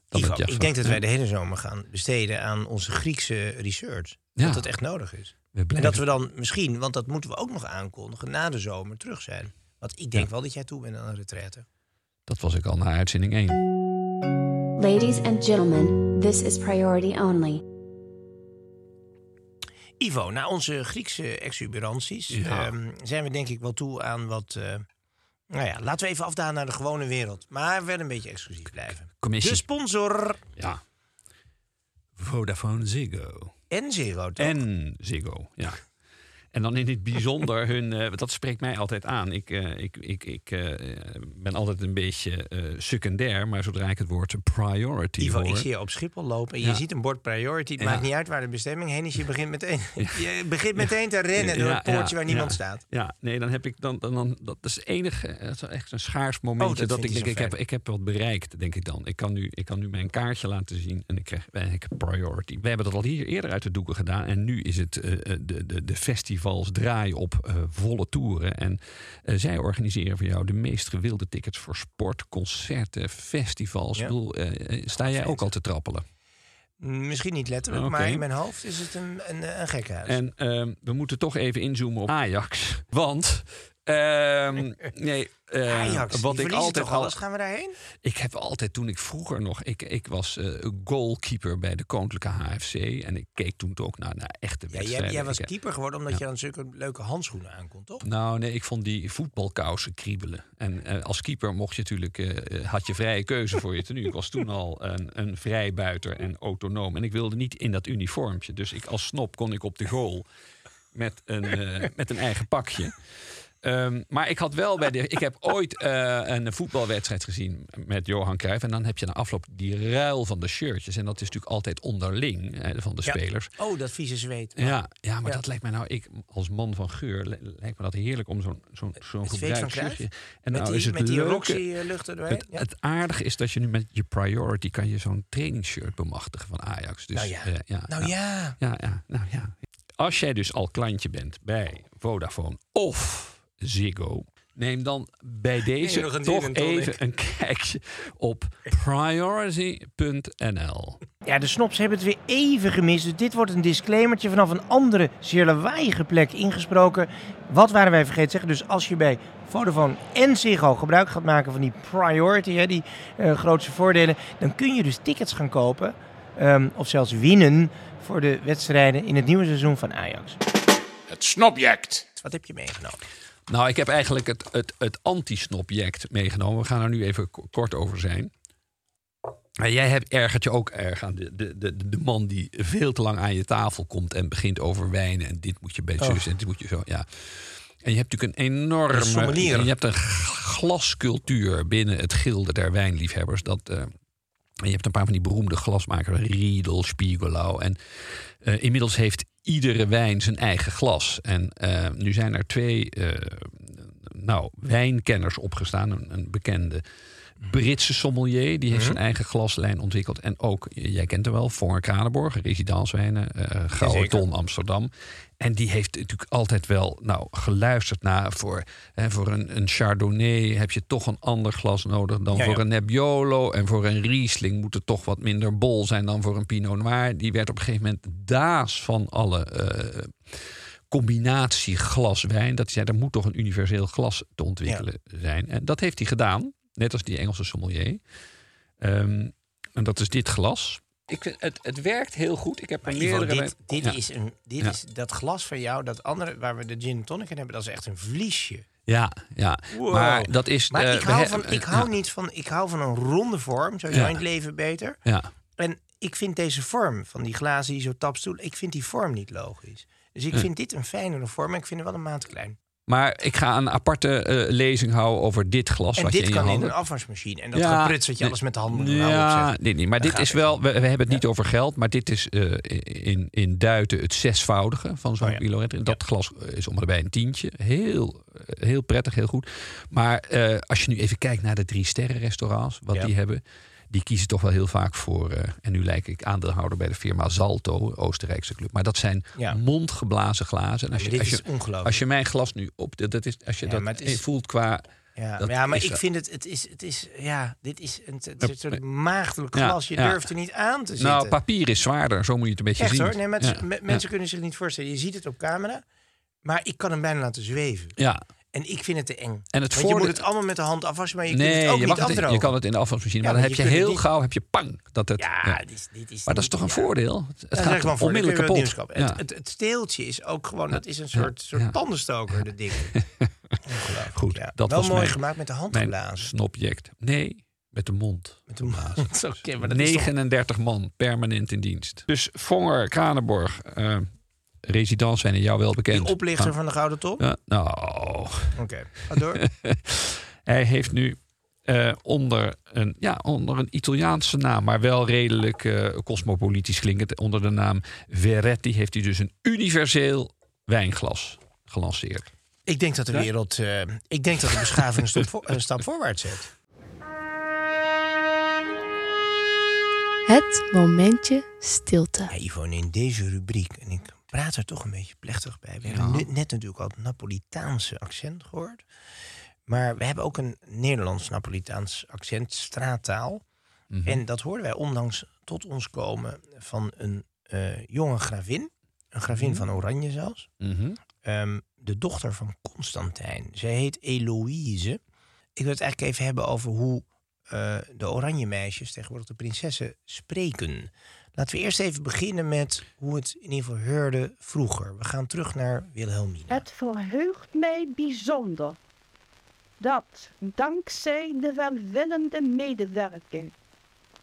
Dan Ivo, ik denk dat wij de hele zomer gaan besteden aan onze Griekse research. Ja. Dat dat echt nodig is. En dat we dan misschien, want dat moeten we ook nog aankondigen, na de zomer terug zijn. Want ik denk wel dat jij toe bent aan een retraite. Dat was ik al na uitzending 1. Ladies and gentlemen, this is priority only. Ivo, na onze Griekse exuberanties Ja. ehm, zijn we denk ik wel toe aan wat... eh, nou ja, laten we even afdaan naar de gewone wereld. Maar wel een beetje exclusief blijven. Commissie. De sponsor. Ja. Vodafone Ziggo. En Zero, toch? En Ziggo, ja. En dan in het bijzonder hun, eh, dat spreekt mij altijd aan. Ik, eh, ik, ik, ik eh, ben altijd een beetje secundair, maar zodra ik het woord priority Ivo, hoor... ik zie je op Schiphol lopen en Ja. je ziet een bord priority. Het Ja. maakt niet uit waar de bestemming heen is. Je begint meteen, je begint meteen te rennen door het poortje waar niemand staat. Ja, nee, dan heb ik dan, dan, dan dat is het enige, dat is echt een schaars momentje Oh, dat dat, ik denk ik heb, ik heb wat bereikt, denk ik dan. Ik kan nu, ik kan nu mijn kaartje laten zien en ik krijg ik priority. We hebben dat al hier eerder uit de doeken gedaan en nu is het de, de, de festivals draaien op eh, volle toeren en eh, zij organiseren voor jou de meest gewilde tickets voor sport, concerten, festivals. Ja. Ik bedoel, eh, sta jij ook al te trappelen? Misschien niet letterlijk, maar in mijn hoofd is het een, een, een gekhuis. En ehm, we moeten toch even inzoomen op Ajax. Want, ehm, nee, eh, Ajax, wat ik altijd toch al. alles? Gaan we daarheen? Ik heb altijd, toen ik vroeger nog, ik, ik was eh, goalkeeper bij de Koninklijke HFC. En ik keek toen ook naar, naar echte Ja, jij, wedstrijden. jij was Ik- keeper geworden omdat je dan zulke leuke handschoenen aankomt, toch? nou, nee, ik vond die voetbalkousen kriebelen. En eh, als keeper mocht je natuurlijk, eh, had je vrije keuze voor je tenue. Ik was toen al een, een vrijbuiter en autonoom. En ik wilde niet in dat uniformpje. Dus ik als snop kon ik op de goal met een, met een eigen pakje. Ehm, maar ik had wel bij de. Ik heb ooit eh, een voetbalwedstrijd gezien met Johan Cruijff. En dan heb je na afloop die ruil van de shirtjes. En dat is natuurlijk altijd onderling eh, van de Ja. spelers. Oh, dat vieze zweet. Ja, ja, maar Ja. dat lijkt mij nou, ik als man van geur, li- lijkt me dat heerlijk om zo'n zo'n zo'n gebruikt shirtje. En met nou die, is het met die leuke- Roxy-lucht er doorheen? het, Ja. het aardige is dat je nu met je priority kan je zo'n trainingsshirt bemachtigen van Ajax. Dus, Nou ja. eh, ja, Nou ja. ja, ja, nou ja. Als jij dus al klantje bent bij Vodafone of Ziggo, neem dan bij deze gin toch tonic. even een kijkje op priority.nl. Ja, de snops hebben het weer even gemist. Dus dit wordt een disclaimertje vanaf een andere, zeer lawaaiige plek ingesproken. Wat waren wij vergeten te zeggen? Dus als je bij Vodafone en Ziggo gebruik gaat maken van die priority, hè, die eh, grootste voordelen, dan kun je dus tickets gaan kopen. ehm, of zelfs winnen voor de wedstrijden in het nieuwe seizoen van Ajax. Het snobject. Wat heb je meegenomen? Nou, ik heb eigenlijk het, het, het anti-snobject meegenomen. We gaan er nu even kort over zijn. Maar jij hebt, ergert je ook erg aan de, de, de, de man die veel te lang aan je tafel komt en begint over wijnen. En dit moet je bij zus en dit moet je zo. Ja. En je hebt natuurlijk een Een enorme. sommelier. Je hebt een glascultuur binnen het gilde der wijnliefhebbers. Dat, eh, je hebt een paar van die beroemde glasmakers, Riedel, Spiegelau. En eh, inmiddels heeft iedere wijn zijn eigen glas. En eh, nu zijn er twee eh, nou, wijnkenners opgestaan. Een, een bekende Britse sommelier, die heeft zijn eigen glaslijn ontwikkeld. En ook, jij kent hem wel, Vonger Kranenborg, Residanswijnen, eh Gouden. Ton Amsterdam. En die heeft natuurlijk altijd wel nou, geluisterd naar voor, hè, voor een, een Chardonnay heb je toch een ander glas nodig dan Ja, voor ja. een Nebbiolo. En voor een Riesling moet het toch wat minder bol zijn dan voor een Pinot Noir. Die werd op een gegeven moment daas van alle eh, combinatie glas-wijn. Dat hij zei, er moet toch een universeel glas te ontwikkelen zijn. En dat heeft hij gedaan, net als die Engelse sommelier. Ehm, en dat is dit glas. Ik vind, het, het werkt heel goed. Ik heb er Maar Ivo, meerdere... dit, dit, Ja. is een, dit Ja. is dat glas van jou, dat andere waar we de gin tonic in hebben, dat is echt een vliesje. Ja, ja. Wow. Maar dat is... Maar eh, ik hou, van, ik ja, hou niet van, ik hou van een ronde vorm, sowieso Ja. in het leven beter. Ja. En ik vind deze vorm van die glazen die zo tapstoelen, ik vind die vorm niet logisch. Dus ik vind dit een fijnere vorm, maar ik vind het wel een maat klein. Maar ik ga een aparte eh, lezing houden over dit glas. En wat je dit in je kan in een afwasmachine. En dat Ja, dat je alles met de handen Ja, opzet. dit niet. Maar dit is wel, we, we hebben het niet over geld, maar dit is eh, in, in duiten het zesvoudige van zo'n Oh ja. En Dat glas is om erbij een tientje. Heel, eh, heel prettig, heel goed. Maar eh, als je nu even kijkt naar de drie sterren restaurants, wat die hebben. Die kiezen toch wel heel vaak voor, eh, en nu lijk ik aandeelhouder bij de firma Zalto, Oostenrijkse club. Maar dat zijn Ja. mondgeblazen glazen. En als, je, dit als, is je, ongelooflijk. als je mijn glas nu op, dat is, als je Ja, dat is- voelt qua Ja, maar, ja, maar is ik vind het, het is, het is, ja, dit is een, het is een soort Ja. maagdelijk glas. Je durft er niet aan te zitten. Nou, papier is zwaarder, zo moet je het een beetje Echt zien. hoor, nee, maar het is- Ja, me- ja, mensen kunnen zich niet voorstellen. Je ziet het op camera, maar ik kan hem bijna laten zweven. Ja, En ik vind het te eng. En het Want je voordeel- moet het allemaal met de hand afwassen, maar je kunt nee, het ook je, niet het, afdrogen. je kan het in de afwasmachine, Ja, maar dan heb je je kunt heel niet- gauw heb je pang. Dat het, Ja, ja. dit is, dit is Maar dat is toch een ja. voordeel? Het gaat voordeel. onmiddellijk kapot. Het, het, het steeltje is ook gewoon, dat is een soort, soort tandenstoker, de ding. Goed, dat wel was mooi mijn- gemaakt met de hand geblazen. snobject. Nee, Met de mond. Met de mond. Oké, maar dat is toch- 39 man permanent in dienst. Dus Vonger, Kranenborg, eh residents zijn in jou wel bekend. Die oplichter Ah. van de Gouden Top? Ja, nou, Oké, ga door. hij heeft nu eh, onder, een, ja, onder een Italiaanse naam, maar wel redelijk eh, cosmopolitisch klinkend, onder de naam Veretti, heeft hij dus een universeel wijnglas gelanceerd. Ik denk dat de Ja? wereld... eh, ik denk dat de beschaving een, stap voor- een stap voorwaarts zet. Het momentje stilte. Ja, Ivo, in deze rubriek, en ik praat er toch een beetje plechtig bij. We hebben nu- net natuurlijk al het Napolitaanse accent gehoord. Maar we hebben ook een Nederlands-Napolitaans accent, straattaal. Mhm. En dat hoorden wij onlangs tot ons komen van een eh, jonge gravin. Een gravin Mhm. van Oranje zelfs. Mhm. Ehm, de dochter van Constantijn. Zij heet Eloïse. Ik wil het eigenlijk even hebben over hoe eh, de oranje meisjes, tegenwoordig de prinsessen, spreken. Laten we eerst even beginnen met hoe het in ieder geval heurde vroeger. We gaan terug naar Wilhelmina. Het verheugt mij bijzonder dat dankzij de welwillende medewerking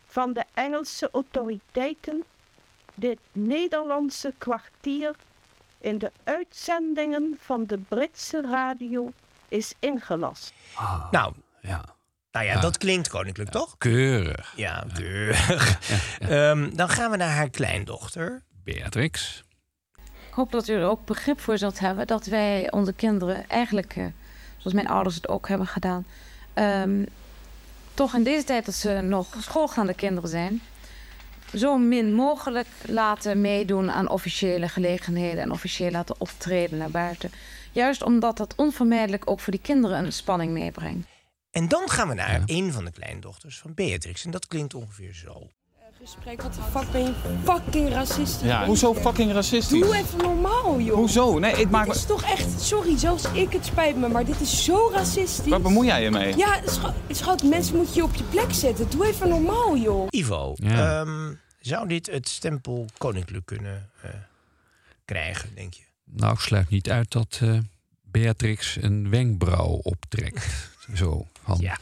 van de Engelse autoriteiten dit Nederlandse kwartier in de uitzendingen van de Britse radio is ingelast. Nou, ja. Nou ja, Ja. dat klinkt koninklijk, toch? Keurig. Ja, keurig. Ehm, dan gaan we naar haar kleindochter. Beatrix. Ik hoop dat u er ook begrip voor zult hebben dat wij onze kinderen eigenlijk, eh, zoals mijn ouders het ook hebben gedaan, ehm, toch in deze tijd dat ze nog schoolgaande kinderen zijn, zo min mogelijk laten meedoen aan officiële gelegenheden en officieel laten optreden naar buiten. Juist omdat dat onvermijdelijk ook voor die kinderen een spanning meebrengt. En dan gaan we naar een van de kleindochters van Beatrix. En dat klinkt ongeveer zo. Gesprek, wat de fuck ben je fucking racistisch? Ja, hoezo fucking racistisch? Doe even normaal, joh. Hoezo? Nee, het maakt Dit me... is toch echt, sorry, zelfs ik, het spijt me, maar dit is zo racistisch. Waar bemoei jij je mee? Ja, schat, schat, mensen moet je op je plek zetten. Doe even normaal, joh. Ivo, Ja. ehm, zou dit het stempel koninklijk kunnen eh, krijgen, denk je? Nou, ik sluit niet uit dat eh, Beatrix een wenkbrauw optrekt. Zo. Van, Ja.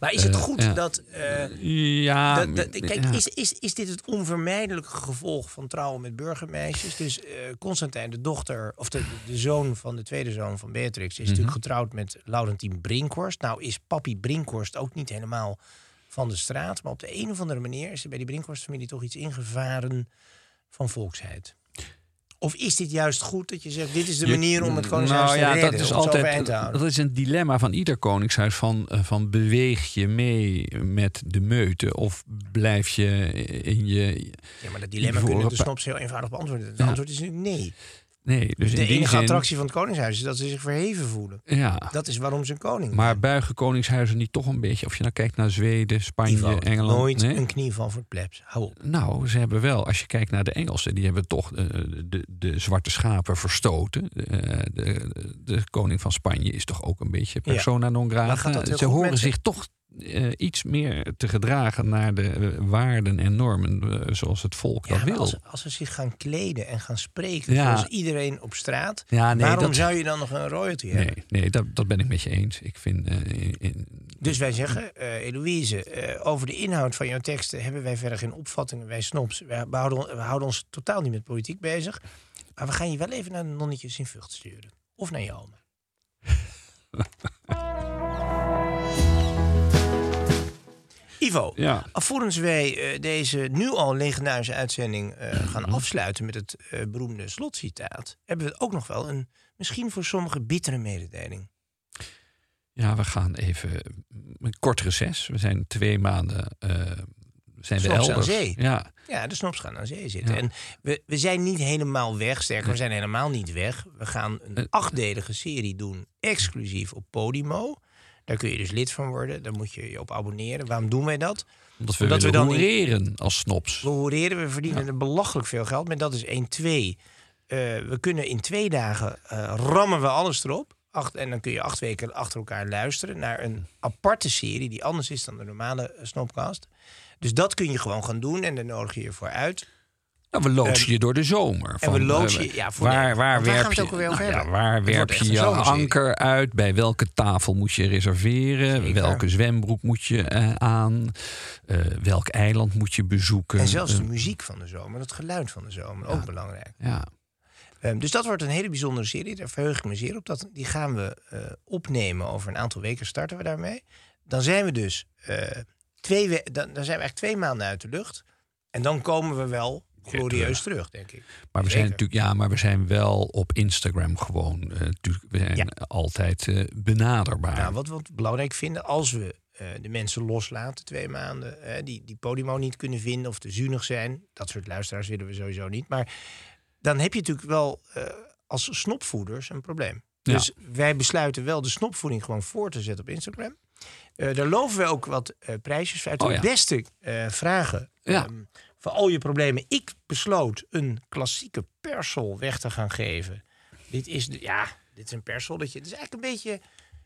Maar is het Eh, goed ja. dat... eh, Ja, dat- dat- kijk, ja. is, is, is dit het onvermijdelijke gevolg van trouwen met burgermeisjes? Dus eh, Constantijn, de dochter, of de, de zoon van de tweede zoon van Beatrix, is Mhm. natuurlijk getrouwd met Laurentien Brinkhorst. Nou is papi Brinkhorst ook niet helemaal van de straat. Maar op de een of andere manier is er bij die Brinkhorst-familie toch iets ingevaren van volksheid. Of is dit juist goed dat je zegt, dit is de manier om het koningshuis nou, te ja, redden, dat is altijd dat is een dilemma van ieder koningshuis van, eh, van beweeg je mee met de meute of blijf je in je Ja, maar dat dilemma kunnen de snops heel eenvoudig beantwoorden. Het Ja. antwoord is natuurlijk nee. Nee, dus de enige zin- attractie van het koningshuis is dat ze zich verheven voelen. Ja. Dat is waarom ze een koning Maar buigen koningshuizen niet toch een beetje, of je nou kijkt naar Zweden, Spanje, Engeland. nooit nee? een knieval voor het plebs. Hou op. Nou, ze hebben wel, als je kijkt naar de Engelsen, die hebben toch eh, de, de zwarte schapen verstoten. Eh, de, de koning van Spanje is toch ook een beetje Ja. persona non grata. Ze horen zich toch eh, iets meer te gedragen naar de eh, waarden en normen eh, zoals het volk Ja, dat wil. als, als ze zich gaan kleden en gaan spreken Ja. zoals iedereen op straat, Ja, nee, waarom dat- zou je dan nog een royalty hebben? Nee, nee dat, dat ben ik met je eens. Ik vind. in- in- Dus wij zeggen, Eloïse, over de inhoud van jouw teksten hebben wij verder geen opvattingen. Wij houden, we houden ons totaal niet met politiek bezig. Maar we gaan je wel even naar de nonnetjes in Vught sturen. Of naar je Ivo, Ja. alvorens wij eh, deze nu al legendarische uitzending eh, gaan afsluiten met het eh, beroemde slotcitaat, hebben we ook nog wel een misschien voor sommigen bittere mededeling. ja, we gaan even een kort reces. We zijn twee maanden. zijn we Snops aan elders. zee. Ja, Ja, de snops gaan aan zee zitten. Ja. En we, we zijn niet helemaal weg. Sterker, we zijn helemaal niet weg. We gaan een achtdelige serie doen, exclusief op Podimo. Daar kun je dus lid van worden. Daar moet je je op abonneren. Waarom doen wij dat? omdat we Omdat we dan als snops. We horeren, we verdienen er belachelijk veel geld. Maar dat is 1, 2. we kunnen in twee dagen eh, rammen we alles erop. Acht, en dan kun je acht weken achter elkaar luisteren naar een aparte serie die anders is dan de normale eh, Snopcast. Dus dat kun je gewoon gaan doen en daar nodig je je voor uit. Nou, we loodsen je door de zomer. en Van, we loodsen eh, je- ja, voor waar, de- waar werp gaan we het je, ook alweer over nou ja, waar werp je je anker uit? Bij welke tafel moet je reserveren? Welke zwembroek moet je eh, aan? Eh, welk eiland moet je bezoeken? En zelfs de muziek van de zomer, het geluid van de zomer, ook belangrijk. ja. Ehm, dus dat wordt een hele bijzondere serie. Daar verheug ik me zeer op. Dat, die gaan we eh, opnemen over een aantal weken. Starten we daarmee. Dan zijn we dus eh, twee, we- dan, dan zijn we echt twee maanden uit de lucht. En dan komen we wel glorieus terug, denk ik. Maar we Zeker. zijn natuurlijk, ja, maar we zijn wel op Instagram gewoon. eh, natuurlijk, we zijn altijd eh, benaderbaar. Nou, wat we belangrijk vinden, als we eh, de mensen loslaten twee maanden, die, die Podimo niet kunnen vinden of te zuinig zijn, dat soort luisteraars willen we sowieso niet. Maar dan heb je natuurlijk wel als snopvoeders een probleem. Ja. Dus wij besluiten wel de snopvoeding gewoon voor te zetten op Instagram. Daar loven we ook wat eh, prijsjes uit. Oh, de ja. beste vragen Ja. ehm, voor al je problemen. Ik besloot een klassieke persol weg te gaan geven. Dit is, ja, dit is een persolletje. Het is eigenlijk een beetje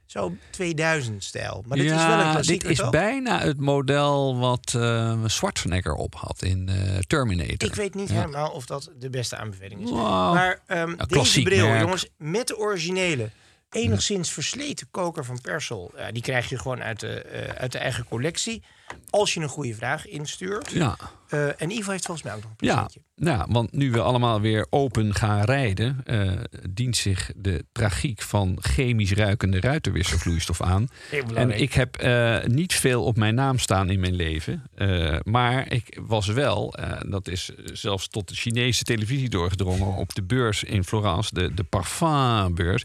zo 2000-stijl. Maar dit is wel een dit klassieker, is bijna het model wat eh Schwarzenegger op had in eh, Terminator. Ik weet niet Ja. helemaal of dat de beste aanbeveling is. Wow. Maar Ja, deze klassiek bril, merk. jongens, met de originele, enigszins versleten koker van Persol. Ja, die krijg je gewoon uit de, eh, uit de eigen collectie. Als je een goede vraag instuurt. Ja. Eh, en Ivo heeft volgens mij ook nog een Ja, presentje. ja, want nu we allemaal weer open gaan rijden, eh, dient zich de tragiek van chemisch ruikende ruitenwisselvloeistof aan. En ik heb eh, niet veel op mijn naam staan in mijn leven. maar ik was wel, dat is zelfs tot de Chinese televisie doorgedrongen, op de beurs in Florence, de, de parfumbeurs.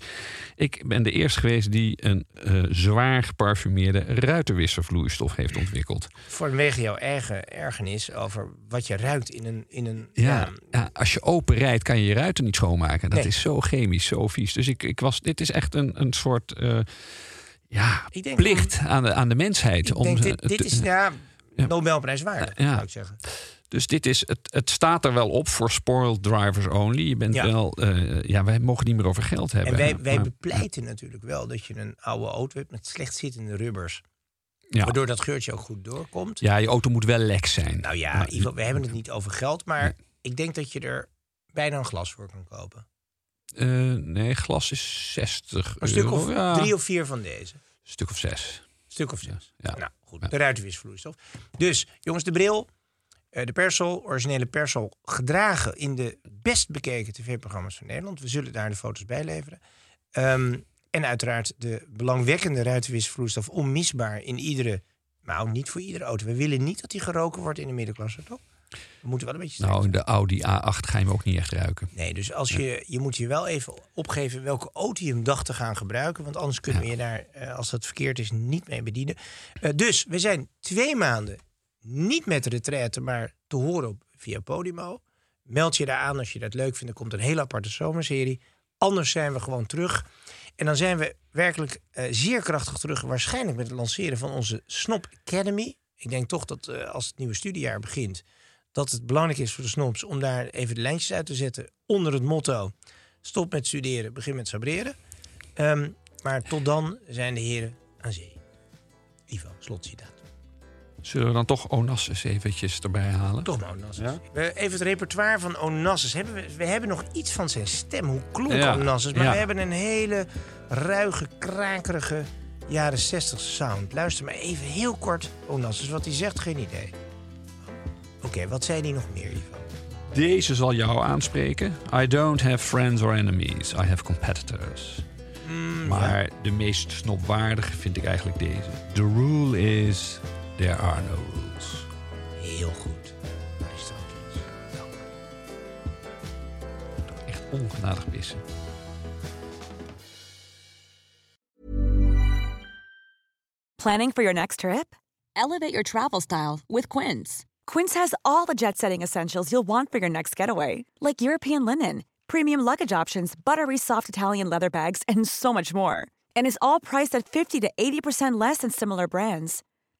Ik ben de eerste geweest die een zwaar geparfumeerde ruitenwisselvloeistof heeft ontwikkeld. Vanwege jouw eigen ergernis over wat je ruikt in een... In een Ja, ja, als je open rijdt, kan je je ruiten niet schoonmaken. Dat Nee. is zo chemisch, zo vies. Dus ik, ik was, dit is echt een, een soort eh, ja, plicht aan de, aan de mensheid. Ik om denk, dit, dit te- is ja, Ja. Nobelprijs waardig, Ja. zou ik zeggen. Dus dit is, het, het staat er wel op voor spoiled drivers only. Je bent Ja. wel, eh, ja, wij mogen niet meer over geld hebben. En wij, wij Maar- bepleiten natuurlijk wel dat je een oude auto hebt met slecht zittende rubbers. Ja. Waardoor dat geurtje ook goed doorkomt. Ja, je auto moet wel lek zijn. Nou ja, Ivo, we hebben het niet over geld, maar ik denk dat je er bijna een glas voor kan kopen. Eh, nee, glas is 60 Een stuk euro. of Ja, drie of vier van deze. stuk of zes. Stuk of zes. Ja. Nou goed, de ruitenwisvloeistof. Dus jongens, de bril, eh, de Persol, originele Persol, gedragen in de best bekeken tv-programma's van Nederland. We zullen daar de foto's bij leveren. Ehm, en uiteraard de belangwekkende ruitenwisvloeistof onmisbaar in iedere, nou niet voor iedere auto. We willen niet dat die geroken wordt in de middenklasse, toch? We moeten wel een beetje Nou, de Audi A8 ga je hem ook niet echt ruiken. Nee, dus als je, je moet je wel even opgeven welke auto je hem dacht te gaan gebruiken. Want anders kunnen we je daar, eh, als dat verkeerd is, niet mee bedienen. Eh, dus we zijn twee maanden niet met retraite, maar te horen op, via Podimo. Meld je daar aan als je dat leuk vindt. Er komt een hele aparte zomerserie. Anders zijn we gewoon terug. En dan zijn we werkelijk eh, zeer krachtig terug. Waarschijnlijk met het lanceren van onze Snop Academy. Ik denk toch dat eh, als het nieuwe studiejaar begint... dat het belangrijk is voor de snops om daar even de lijntjes uit te zetten... onder het motto stop met studeren, begin met sabreren. Ehm, maar tot dan zijn de heren aan zee. Ivo, slotcitaat. Zullen we dan toch Onassis eventjes erbij halen? Toch Onassis. We- Even het repertoire van Onassis. Hebben we, we hebben nog iets van zijn stem. Hoe klonk Ja, Onassis? Maar ja. we hebben een hele ruige, krakerige jaren 60 sound. Luister maar even heel kort Onassis. Wat hij zegt, geen idee. Oké, wat zei hij nog meer, Ivo? Deze zal jou aanspreken. I don't have friends or enemies. I have competitors. Mm, maar de meest snopwaardige vind ik eigenlijk deze. The rule is, there are no rules. Heel goed. Aristoteles. Echt ongenadig pissen. Planning for your next trip? Elevate your travel style with Quince. Quince has all the jet setting essentials you'll want for your next getaway, like European linen, premium luggage options, buttery soft Italian leather bags, and so much more. And is all priced at 50 to 80% less than similar brands.